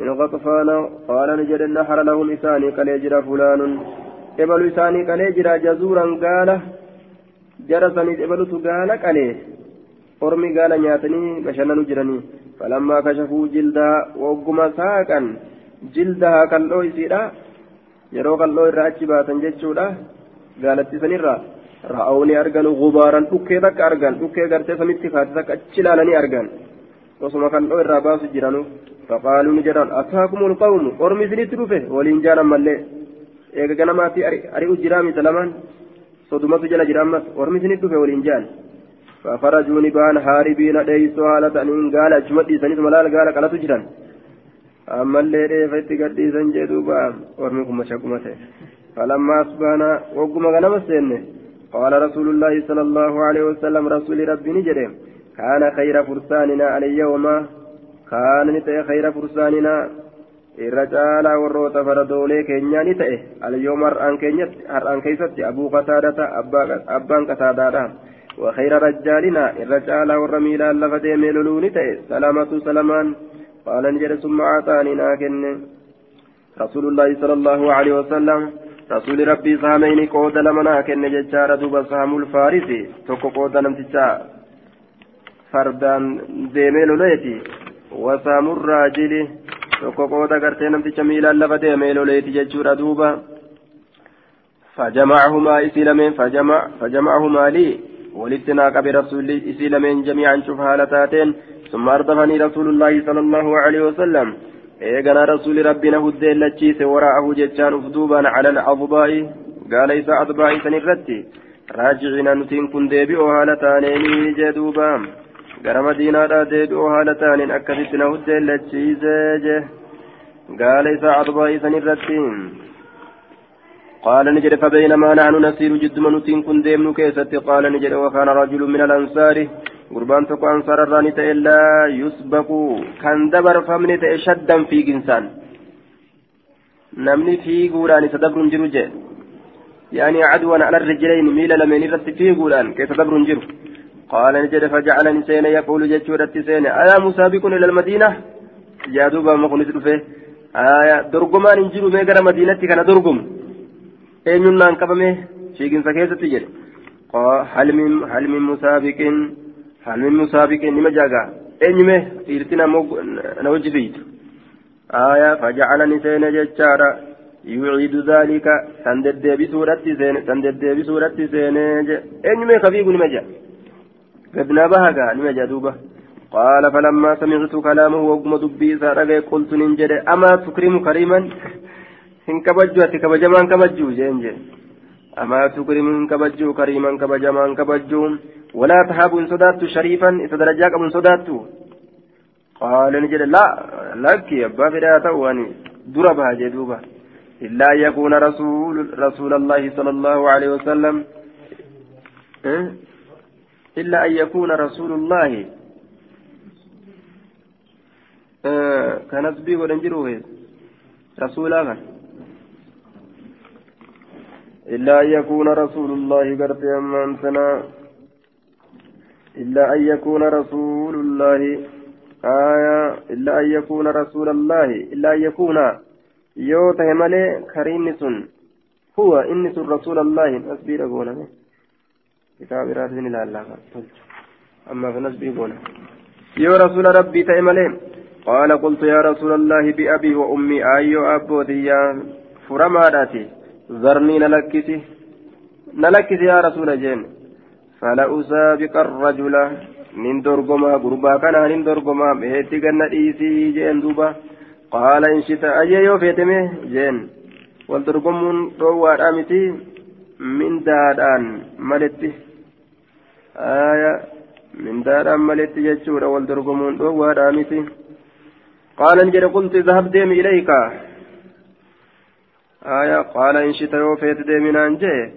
A: من غطفان قال نجد النحر لهم إساني كاليجرى فلان إبل إساني كاليجرى جزورا قال جرسني إبل قال كاليه أرمي قال نياتني بشنن جرني فلما كشفوا جلدها وقما ساقا جلدها كاللو يسيرا yeroo qal'oo irraa achi baatan jechuudha gaalatti sanirraa ra'awni argan gubaaran dhukkee takka argan dhukkee gartee samitti kaate takka achi ilaalanii argan osuma qal'oo irraa baasu jiranu faqaaluu ni jedhan ataakumul qawmu ormi isinitti dhufe waliin jaalan mallee eega ganamaatti ari'u jiraa mita lamaan sodumatu jala jira ammas ormi فخرجوا نبان هاربين ديسوا على تنين قال أجمدي سنيس ملال قال قال تجرا أما اللي ريفت قدي سنجي دوبا ورمكم مشاكمته فلما أصبحنا وقم غنم السن قال رسول الله صلى الله عليه وسلم رسول ربي نجري كان خير فرساننا اليوم كان نتأي خير فرساننا irra caalaa warroota faradoolee keenyaa ni ta'e alyoom har'aan keessatti abuu qataadata abbaan qataadaadha. وخير رجالنا الرجال والرميلا لفدي ميلولوني تأي سلامة سلمان. قال نجد ثم أعطاني ناكن. رسول الله صلى الله عليه وسلم رسول ربي سامين قود لمنا كن ججار دوب سام الفارسي توكو قود نمتجا فردان ديمي لوليتي وسام الراجل توكو قود قرتي نمتجا ميلا لفدي ميلوليتي ججور دوبا فجمعهما إسلامين فجمع فجمعهما لي. ولتنا قبل رسول إسيل من جميعا شوف هالتاتين ثم أردفني رسول الله صلى الله عليه وسلم إيقنا رسول ربنا هدى لتشيس وراءه جتان أفدوبا على الأضباء قال إذا أضباء سنرتي راجعين نتين كن ديبئوا هالتانين جدوبا gara madiinaadhaa deebi'uu haala ta'aniin akkasitti na huddeellachiisee je gaala isaa adbaa isan irratti. قال نجد فبينما نحن نسير جد منوتين كن ديمنو كيستي. قال نجد وكان رجل من الأنصار قربان تكو أنصار الراني إلا يسبق. كان دبر فمن شدا في جنسان. نمني في قولان تدبر جرو يعني عدوا على الرجلين ميل لمن رت في قولان كيف تدبر جرو. قال نجد فجعلني سين يقول جتشورت سين. أيا مسابق إلى المدينة؟ يا دوبا كنت فيه. آية درقمان انجلوا ميقر مدينة كان درقم. eenyunnaan qabame shiiginsa keessatti jedhe. Hal min hal min musaabiqin hal min musaabiqin nima jaagaa eenyume? Dhiirti na wajji fiitu. Aayaa fajacalani seene jechaadha. Yuciidu daalika san deddeebisuudhatti seene san deddeebisuudhatti seenee je. Eenyume kafiigu nima jea gadnaa bahagaa nima jea duuba. Qaala falammaa samictu kalaamahu wagguma dubbii isaa dhagaye qultu nin jedhe. Amaa tukrimu kariiman? Hin kabajju ati kabajamaan kabajju jeen jee amaa tukrimu hin kabajju kariiman kabajamaan kabajju walaa tahabu hin sodaattu shariifan isa darajaa qabu hin sodaattu qaala ni jedhe la lakki abbaa fedhaa ta'u ani dura baha jee duuba إلا أن يكون رسول رسول الله صلى الله عليه وسلم إلا أن يكون رسول الله كان أسبيه ولنجروه رسولا إلا أن يكون رسول الله قرت أمان سنا إلا أن يكون رسول الله آية إلا أن يكون رسول الله إلا أن يكون. يوته ملي كريم سن هو إني سن رسول الله أسبير قونا كتاب راسين لا الله. أما في نسبي قونا يو رسول ربي تأملي قال قلت يا رسول الله بأبي وأمي أيو أبوتي يا فرماداتي ذرني نلكسي نلكسي يا رسول جين فلا أسابق الرجل من درقما قربا كان من درقما بهتي كان إيسي جين دوبا قال إن شئت أجيو فيتمه جين والدرقمون روى رامتي من دادان ملتي آية من دادان ملتي جتشورا والدرقمون روى رامتي قال إن قلت ذهب ديم إليك آية قال إن شئت يوفيت ديمنا جي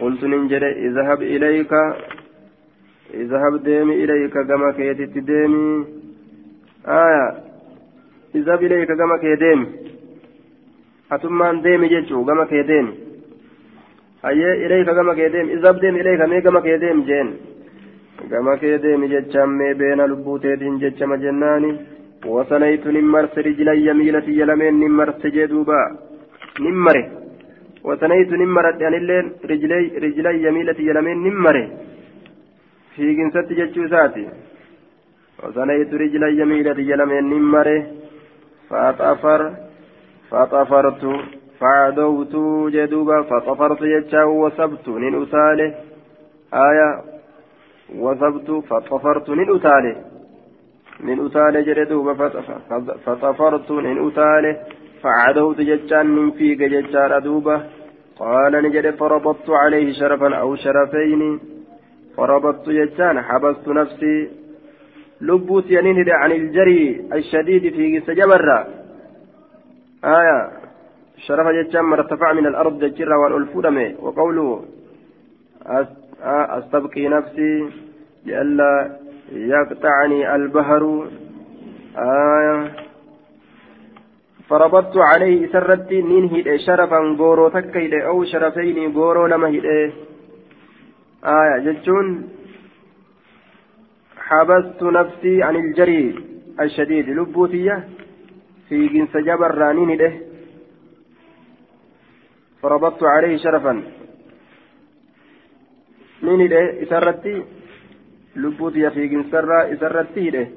A: قلت ننجر اذهب إليك اذهب ديمي إليك كما كيتت ديمي. آية اذهب إليك كما كيديمي أتمان ديمي جيتشو كما كيديمي أيه إليك كما كيديمي اذهب ديمي إليك مي كما كيديمي جين كما كيديمي جيتشام مي بين لبوتين جيتشام جناني. وصليت نمرت رجلي يميلتي يلمين نمرت جدوبا نمره وثنيت نمرت يعني اللين رجلي رجلي يميلتي يلمين نمره في جنسة جتشوساتي وثنيت رجلي يميلتي يلمين نمره فأطفر فطفرت فعدوت جدوبا فطفرت يجاو وسبت نين أساله آية وسبت فطفرت نين أساله من جدوبا فطفرت أساله فعدوت ججان من فيك ججار أدوبة. قال نجد فربطت عليه شرفا أو شرفين. فربطت ججان حبست نفسي. لبوت ينهد عن الجري الشديد في سجبر آية. شرف ججان ما ارتفع من الأرض ججر والألفودم وقوله أستبقي نفسي لئلا يقطعني البهر. آية. فربطت عليه سرت نين هيد شرفا غورو تكيد أو شرفين غورو لما هيد آية جتون حبست نفسي عن الجري الشديد. لبوتية في جنس جبر رانين هيد فربطت عليه شرفا. نين هيد سرت لبوتية في جنس سرت هيد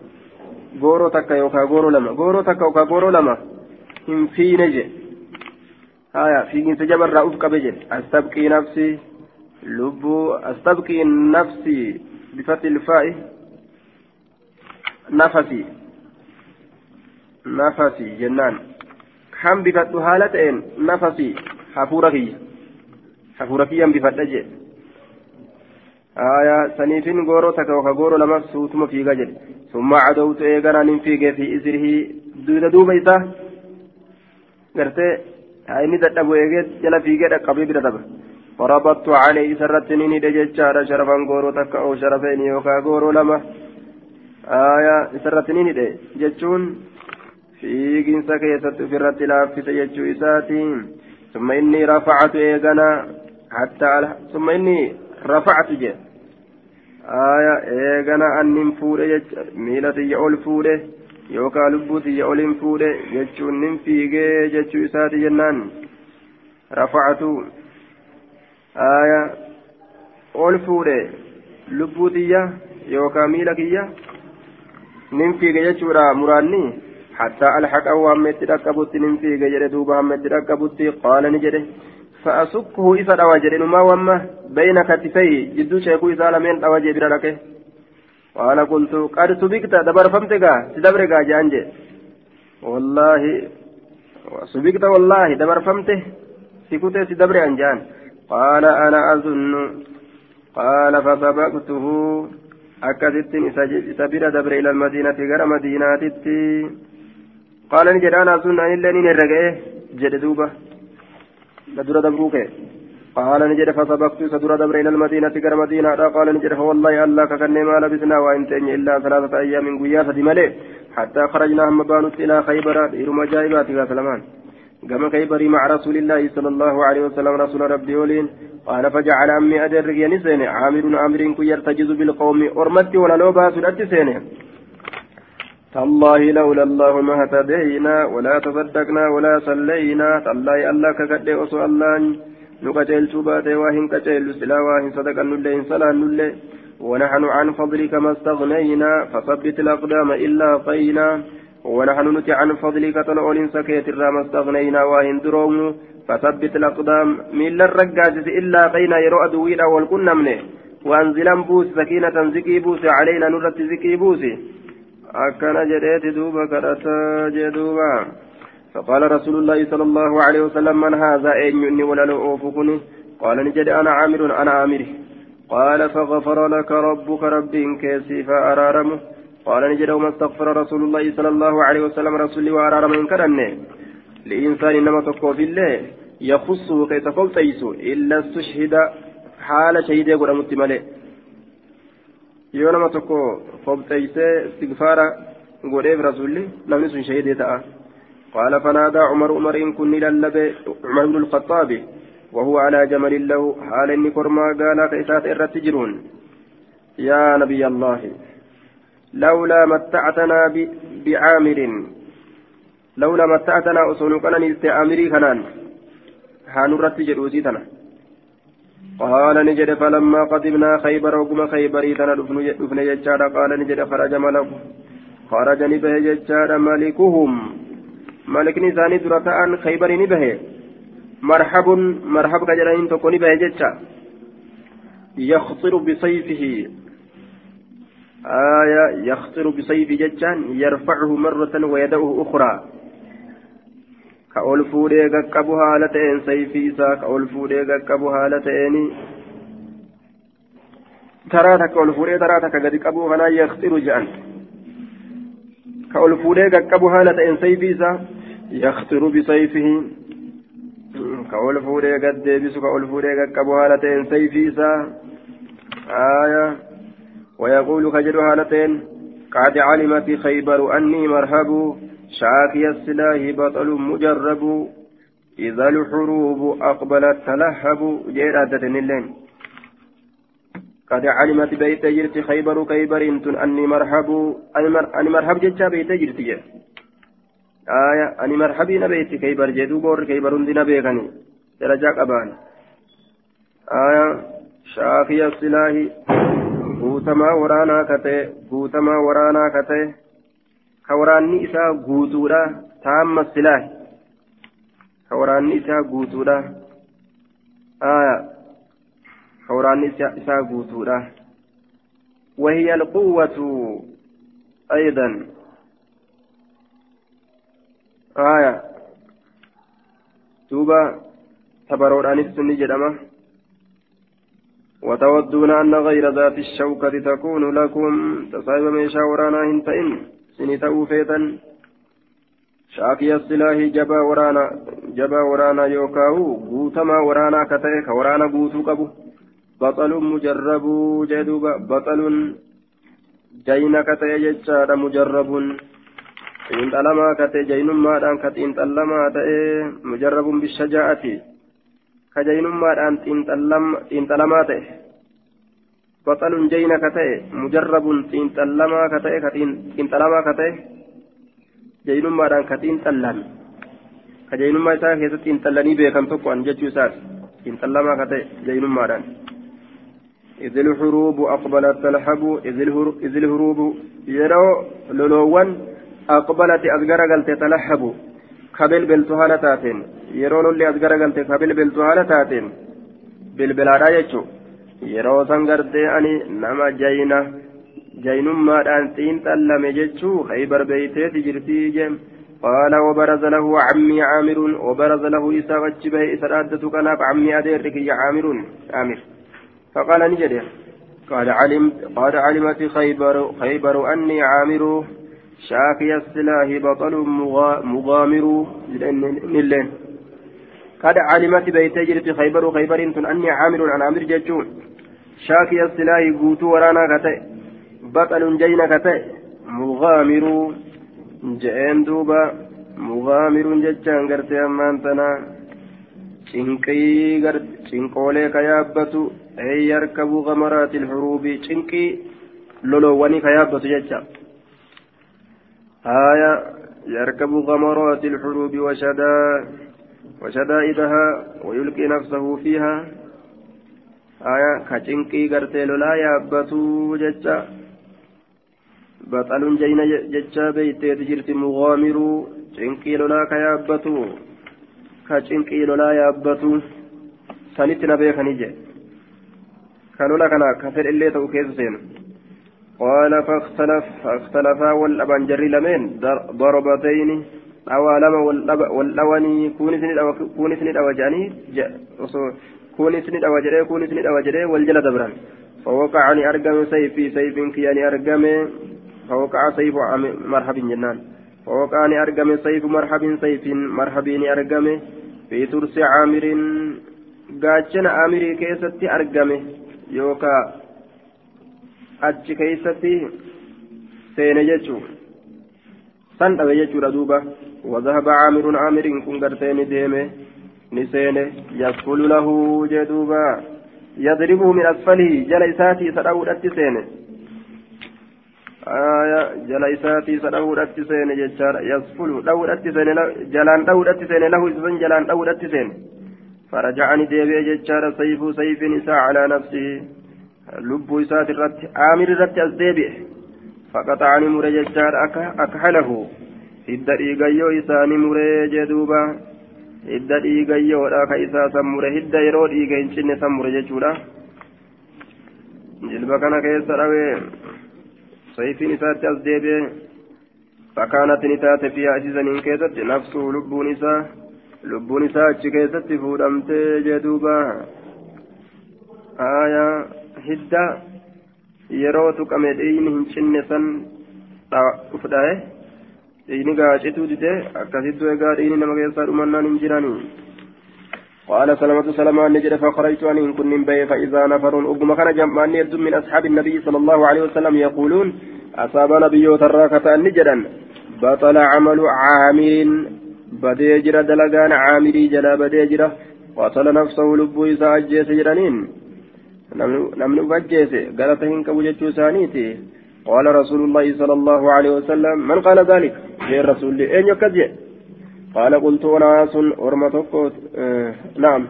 A: غورو تكا يوكا غورو لما غورو تكا يوكا غورو لما hin fiine je haya fiiginsa jabarraa uf qabe jedhe astabqii nafsi لب أستبقي نفسي بفتح الفاء نفسي نفسي جنان كم بفتح هالتين نفسي حفوركي حفوركي بفتح جي آية سنيفين غورو تكوكا غورو لما سوتما في غجل ثم عدوت إيغانا ننفيق في إزره دود دوبا إسا قرتي هايني تتبو إيغيت جلا فيغيت أقبي بدا دبر فربطت عليه سرتني دججار شرفا غورو تكا أو شرفين يوكا غورو لما آية سرتني دي جتشون fiiginsa keessatti ofirratti laaffise jechuu isaatiin. ثم إني رفعت إيغانا حتى ثم إني رفعت جه آية إيغانا أنين فوده ميلة يأول فوده يوكا لبوت يأول فوده جتشون نم فيغي جتشو إساتي جنان رفعت آية أول فوده لبوتية يوكا ميلة كية نم فيغي جتشو مراني حتى ألحق أو همت ركبت نمفي جري دوبا همت ركبت قال نجري فأسكه إذا أواجر ما وما بين كتفي جدو شيخو إذا لمن أواجر لك قال قلت قد سبقت دبر فمتك تدبرك جانجي والله سبقت والله دبر فمته سكوت تدبر أنجان قال أنا أظن قال فسبقته. أكدت بira dabre إلى المدينة غير مدينة قال نجد أنا أظن أن إلا الرقائه جد دوبة. لدر دبروك قال نجد فسبقت سدر دبر إلى المدينة كر مدينة قال نجد والله الله ككن ما لبسنا وإنتين إلا ثلاثة أيام من قياسة ملئ حتى خرجنا هم بانت إلى خيبر إلى مجايبات يا سلمان. قام خيبري مع رسول الله صلى الله عليه وسلم رسول ربي ولين. قال فجعل أمي أدرك ينسين عامر عامر كي يرتجز بالقوم أرمت ولا لو باس تالله لولا الله ما اهتدينا ولا تصدقنا ولا صلينا. تالله الله كقد أسو الله نقتل شباتي واهن كتل سلا واهن صدقا نلي صلا نلي ونحن عن فضلك ما استغنينا فثبت الأقدام إلا طينا ونحن نتي عن فضلك تلعون سكيت ما استغنينا واهن دروم فثبت الأقدام من الرقاجز إلا طينا يرؤى دوينا والكنا منه وأنزلا بوس سكينة زكي بوس علينا نرت زكي akkana jedheeti duuba kadhataa jee duuba. فقال رسول الله صلى الله عليه وسلم من هذا أين ولا لأوفكني قال نجد أنا عامر أنا عامر قال فغفر لك ربك رب كيسي فأرارمه. قال نجد وما استغفر رسول الله صلى الله عليه وسلم رسولي وأرارم إن كرنه لإنسان إنما تقوى في الله يخصه كي تقول تيسو إلا استشهد حال شهيد يقول متملئ. yoo nama tokko fobxeeysee istigfaara godheef rasulli namni sun shahidee ta'a قال فنادى عمر عمر إن كن للب عمر بن الخطاب وهو على جمل له حال إني كرما قال كيسات الرتجرون يا نبي الله لولا متعتنا بعامر لولا متعتنا أصول كان نستعمري كنان. هانو رتجر تنا قال نجد فلما قدمنا خيبر وقم خيبري تنا دفن قال نجد خرج ملك خرج نبه ججارا ملكهم. ملك نساني درتان خيبر نبه مرحب مرحب كجرين تكون نبه ججا يخطر بسيفه آية يخطر بسيف ججان يرفعه مرة ويدعه أخرى ka ol fuudhee qaqqabu haala ta'een sayfii isaa ka ol fuudhee qaqqabu haala ta'een taraa takka ol fuudhee taraa takka gadi qabu kanaa yaqxiru jedhan ka ol fuudhee isaa ol fuudhee gad deebisu ka ol fuudhee qaqqabu haala ta'een sayfii isaa آية. ويقول كجد هالتين قد علمت خيبر أني مرهب. شاكي السلاح بطل مجرب. إذا الحروب أقبلت تلهب. جير أدتن اللين قد علمت بيت جرت خيبر كيبر انتن أني مرحب أني مرحب جتشا بيت جرت جير آية أني مرحبي نبيت كيبر جدو بور كيبر دي نبيغني درجة أبان آية شاكي السلاح guutamaa waraanaa katee guutamaa waraanaa katee ka waraanni isaa guutuudha taamma silaahi ka waraanni isaa guutuudha aya كوران إساء قوتولا وهي القوة أيضا آية توبا تبروران السني جدمه وتودون أن غير ذات الشوكة تكون لكم تصايب ميشا ورانا هنتئن سنتأو فيتا شاكي السلاح جبا ورانا جبا ورانا يوكاو قوتما ورانا كتئ كورانا قوتو قبو بطل مجرب جدوبا بطل جينا كتئ جتشار مجرب xiinxalamaa kate jaynummaadhaan ka xiinxallamaa ta'e mujarrabun bishajaa'ati ka jaynummaadhaan xiinxalamaa ta'e baxalun jayna ka ta'e mujarrabun xiinxallamaa ka ta'e ka xiinxalamaa ka ta'e jaynummaadhaan ka xiinxallame ka jaynummaa isaa keessatti xiinxallanii beekan tokko an jechuu isaati xiinxallamaa ka ta'e jaynummaadhaan إذ الحروب أقبلت تلحب إذ الهروب يرو لولوان أقبلت أزجر قلت تلحب. كبل بلتهالة تاتين. يرون اللي أزجر قلت كبل بلتهالة تاتين. بالبلاد يجو. yeroo san gartee ani nama jayna jaynummaadhaan xiinxallame jechuu khaybar beeyteeti jirtii jeen قال وبرز له عمي عامر وبرز له إسا وجبه إسا رادة كناف عمي أديرك يا عامر عامر. فقال نجده قال علمت قال علمت خيبر خيبر أني عامر. شاكي السلاح بطل مغامر نلين قد علمت بيتي جرت خيبر خيبر أني عامر عن عامر جتون شاكي السلاح قوتو ورانا كتئ بطل جينا كتئ مغامر جئين دوبا مغامر جتان قرتي أمان تنا cinqii cinqoolee ka yaabbatu ay yarkabu gamaraati ilhuruubi cinqii loloowwanii ka yaabbatu jecha آية يركب غمرات الحروب وشدا وشدائدها ويلقي نفسه فيها. آية كتنكي قرتي لا يابتو ججا بطل جين ججا بيتي تجرت مغامر. تنكي لا كيابتو. كتنكي لا يابتو. سنت نبيك نجي كانوا لك كفر اللي تو كيس سينو قال فاختلف فاختلفا والأبان جري لمن؟ ضربتين. أو لما والأواني كون سند أو جاني كون سند أو جري كون سند أو جري والجلد بران فوقعني أرقم سيفي سيف كياني أرقم. فوقع سيف مرحب جنان. فوقعني أرقم سيف مرحب سيف مرحبين أرقم. في ترس عامر. قاتشنا عامري كيستي أرقم. يوكا achi keeysatti seene jechuu san dhabe jechuudha duuba. وذهب عامر عامر كن قرتين ديمه نسينه يسفل له جدوبا يضربه من أسفله جليساتي سدعو الاتسينه آية جليساتي سدعو الاتسينه ججار يسفل دعو الاتسينه جلان دعو الاتسينه له إذن جلان دعو الاتسينه فرجعني ديبي ججار سيف سيف نساء على نفسه irratti as deebi'e faqaxaani mure jechaan akhalahu hidda dhiigayyoo isaanii muree jedhuuba hidda dhiigayyoodha ka isaa san mure hidda yeroo dhiiga hin cinne san mure jechuudha jilba kana keessa dhawee sayfiin isaatti as deebi'e fakkaanatti ni taate fi asiisaniin keessatti nafsuu lubbuun isaa lubbuun isaa achi keessatti fuudhamtee jedhuuba aayaa. Hidda yeroo tuqame dhiigni hin cinne san uf dhahe dhiigni gaacituu dide akkasittu egaa dhiigni nama keessaa dhumannaan hin jiranii. قال سلمة سلمة نجد فخرجت أن إن كن بي فإذا نفر أقم كان جمعان يرد من أصحاب النبي صلى الله عليه وسلم يقولون أصاب نبي تراكة نجدا بطل عمل عامل بديجر دلقان عامري جلا بديجر قتل نفسه لبو إذا أجيس جرانين namni uf ajjeese galata hin qabu jechuu isaaniiti. قال رسول الله صلى الله عليه وسلم من قال ذلك غير رسول الله أين يكذب قال قلت أناس أرمتك آه نعم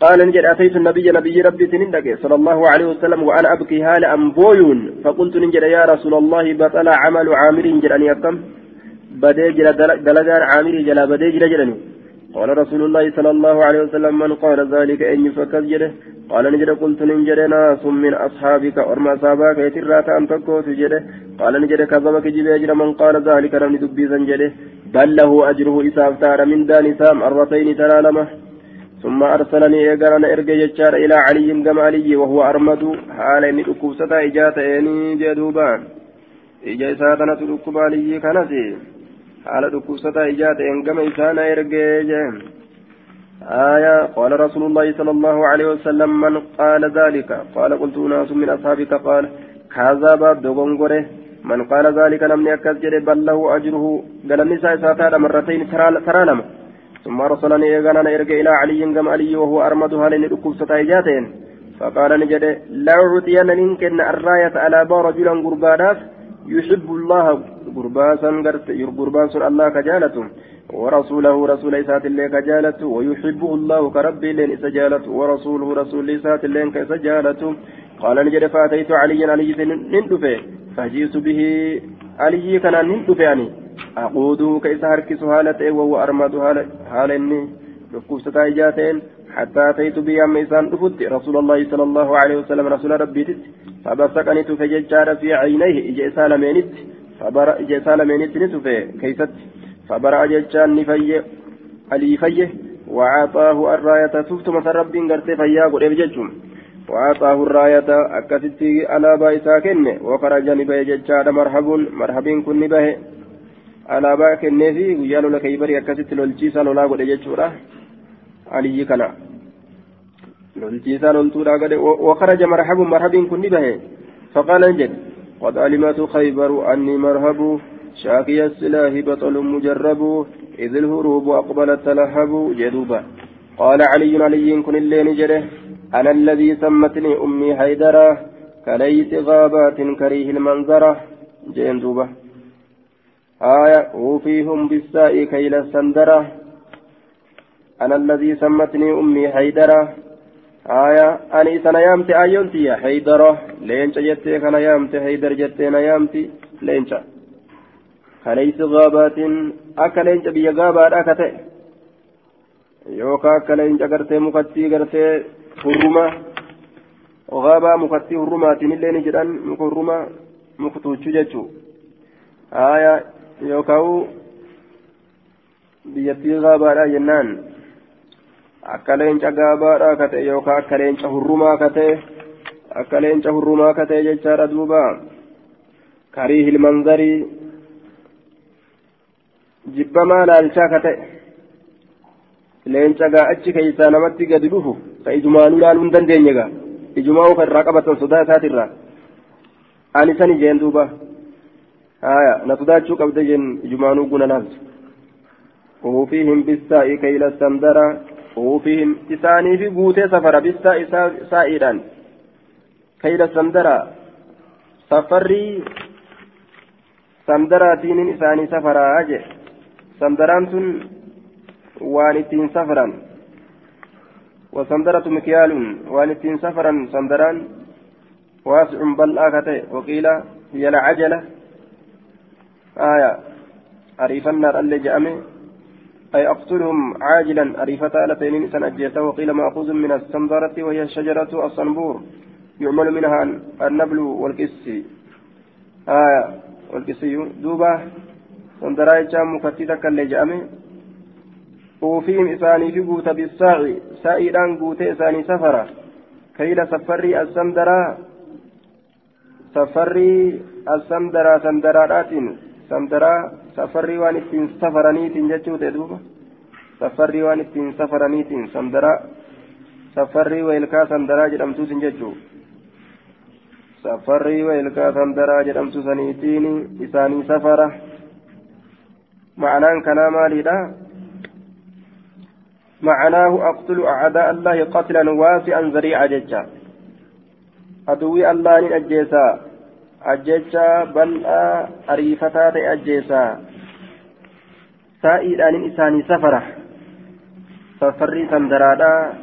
A: قال نجد أتيت النبي نبي ربي تنندك صلى الله عليه وسلم وأنا أبكي هال أنبوي فقلت نجد يا رسول الله بطل عمل عامر جل أن يكم بديجل دلقان عامر جل بديجل جلني قال رسول الله صلى الله عليه وسلم من قال ذلك إني فكز جده؟ قال نجد قلت ننجد ناس من أصحابك أرمى صاباك يترات أن تكوت جده. قال نجد كذبك جبه من قال ذلك لم ندبي زنجده بل له أجره إساف تار من دان سام مرتين ترى ثم أرسلني إيقران إرقى جتشار إلى علي كما علي وهو أرمد. حال إني أكوسة إجات إني جدوبان. إجا إساتنا تلقب علي كنسي. حال أكوسة إجات إن كما جهم آية قال رسول الله صلى الله عليه وسلم من قال ذلك قال قلت ناس من أصحابك قال كذب دغنغره من قال ذلك لم يكز بل له أجره قال النساء ساتان مرتين ترى لما ثم أرسلني إيغانا إرجع إلى علي كم علي وهو أرمدها لن ركوب ستايجاتين فقال نجد لا أعطين إن الراية على بار رجلا قربانات يحب الله قرباسا قرباس الله كجالته. ورسوله رسول إسات الله كجالته. ويحبه الله كربي لين إسجالته ورسوله رسول إسات الله كسجالته قال نجد فأتيت عليا علي نندفه فجئت به علي كان نندفه يعني أقوده كيس هركس هالة وهو أرمد هالة إني ركوبة إجاتين. حتى أتيت بي أم إسان رفضت رسول الله صلى الله عليه وسلم رسول ربي تت. فبسكني تفججار في عينيه. إجا سالمينت. فبرأ إجا سالمينت نتفي كيست فبرأ ججان نفي علي فيه وعطاه الراية تفت مثل ربي قرت فيا قل إبججهم وعطاه الراية أكست على بايسا كن وخرج نبي ججار مرحب مرحب كن نبه guyyaa lola kaybarii akkasitti lolchiisaa lolaa godhe jechuudha aliyyi kana lolchiisaa loltuudhaa godhe wakaraja marhabuun marhabiin kun ni bahe faqaala hin jedhe قد علمت خيبر أني مرهب شاكي السلاح بطل مجرب إذ الهروب أقبلت تلهب جدوبا قال علي علي كن اللين جره أنا الذي سمتني أمي حيدرة كليس غابات كريه المنظرة جين دوبا آية وفيهم بالساء كيل السندرة أنا الذي سمتني أمي حيدرة aya ani isa na yaamte ayyoon tiyya? Heydaro leenca jettee kana yaamte heydar jettee na yaamti leenca. Kaneysi gaabaatiin akka leenca biyya gaabaadha ka ta'e. Yookaan akka leenca gartee mukattii gartee hurruma gaabaa mukattii hurrumaatiin illee ni jedhan muka hurruma muktuuchuu jechuu. Aya yookaan biyyattii gaabaadha jennaan. Akka leenca gaabaadha ka ta'e yookaan akka leenca hurrumaa ka ta'e akka leenca hurrumaa ka ta'e jechaadha duuba karii hilmanzarii jibbamaa laalchaa ka ta'e leenca gaa achi keessaa namatti gadi dhufu ka ijumaanuu laaluu hin dandeenye gaa ijumaa kan irraa qabatan sodaa isaatirraa ani sani jeen duuba. آية نتداتشو قبل جن جمانو قنا نالت وفيهم بالساء كيل السندرة وفيهم إساني في قوتي سفر بالساء سائرا كيل السندرة سفري سندرة دين إساني سفرا أجي سندران تن وانتين سفرا وسندرة مكيال وانتين سفرا سندران واسع بل آكته وقيل هي العجلة آية أريفنا اللي جأمي أي أقتلهم عاجلا. أريفتا لتين إنسان أجيته وقيل مأخوذ من السنبرة وهي الشجرة الصنبور. يعمل منها النبل والكسي آية والكسي دوبة سندراي جام مكتتك اللي جأمي. وفيهم إساني في قوت بالساعي. سائران قوت إساني سفرة. كيل سفري السندرة. سفري السندرة سندرات sandaraa safarrii waan ittiin safaraniitiin jechuu ta'e duuba safarrii waan ittiin safaraniitiin sandaraa safarrii weelkaa sandaraa jedhamtuutiin jechuu safarrii weelkaa sandaraa jedhamtu saniitiin isaanii safara معناه كلام ماليدا معناه أقتل أعداء الله قتلا واسعا ذريعا ججا أدوي الله أجيسا ajjecha bal'aa ariifataa ta'e ajjeesaa saa'iidhaanin isaanii safara safarrii sandaraadhaa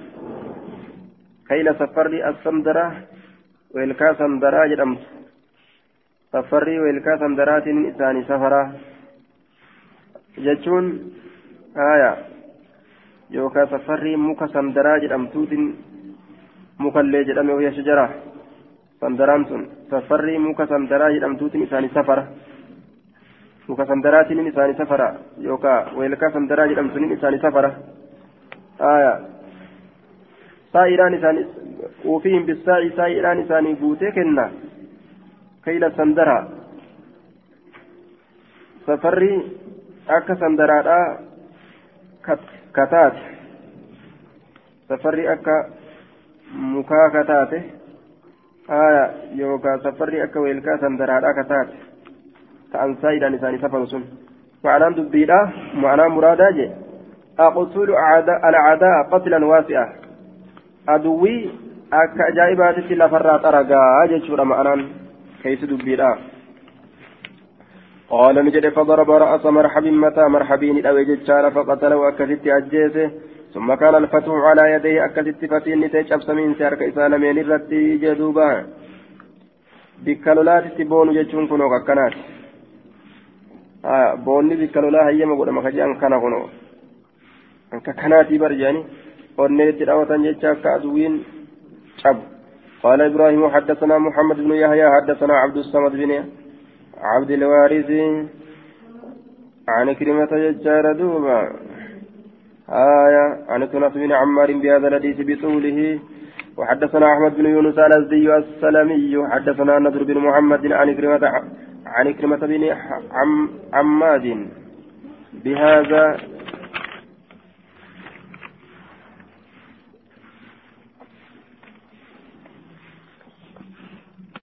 A: kayla safarrii as-sandaraa weelkaa sandaraa jedhamtu safarrii weelkaa sandaraatiin isaanii safaraa jechuun haya يوكا سفري مكا سندرا جدمتوت مكالي جدمي وهي شجرة سن سفري مكا سندرا جدمتوت إساني سفرة مكا سندراتين إساني سفرة يوكا ويلكا سندرا جدمتوت إساني سفرة آية سائران إساني وفيهم بالساعي سائران إساني بوتي كنا كيل سندرا سفري أكا سندرا كتات سفري أكا مكا كتات آية يوكا سفري أكا ويلكا سندرا كتات كأن سائران إساني سفر سن معنى دبيرا معنى مرادا جي أقتل الأعداء قتلا واسعا أدوي akka ajaa'ibaatitti lafarraa xaragaa jechuudha ma'anaan keeysi dubbiidha. قال نجد فضرب رأس مرحب متى مرحبين أو ججار فقتله أكست أجيسه ثم كان الفتح على يديه أكست فتين نتيج أبسمين سيارك إسالمين الرتي جدوبا. بكالولات تبون ججون كنو كنات آه بوني بكالولا هيا مقود مخجان كان كنو. أنك كناتي برجاني. ونيت الأوتان ججا كأدوين شاب قال إبراهيم حدثنا محمد بن يحيى حدثنا عبد الصمد بن عبد الوارث. عن كلمة ججار دوبا آية عن كنف بن عمار بهذا الحديث بطوله. وحدثنا أحمد بن يونس الأزدي السلمي. حدثنا نذر بن محمد عن كلمة عن كلمة بن عم عماد. بهذا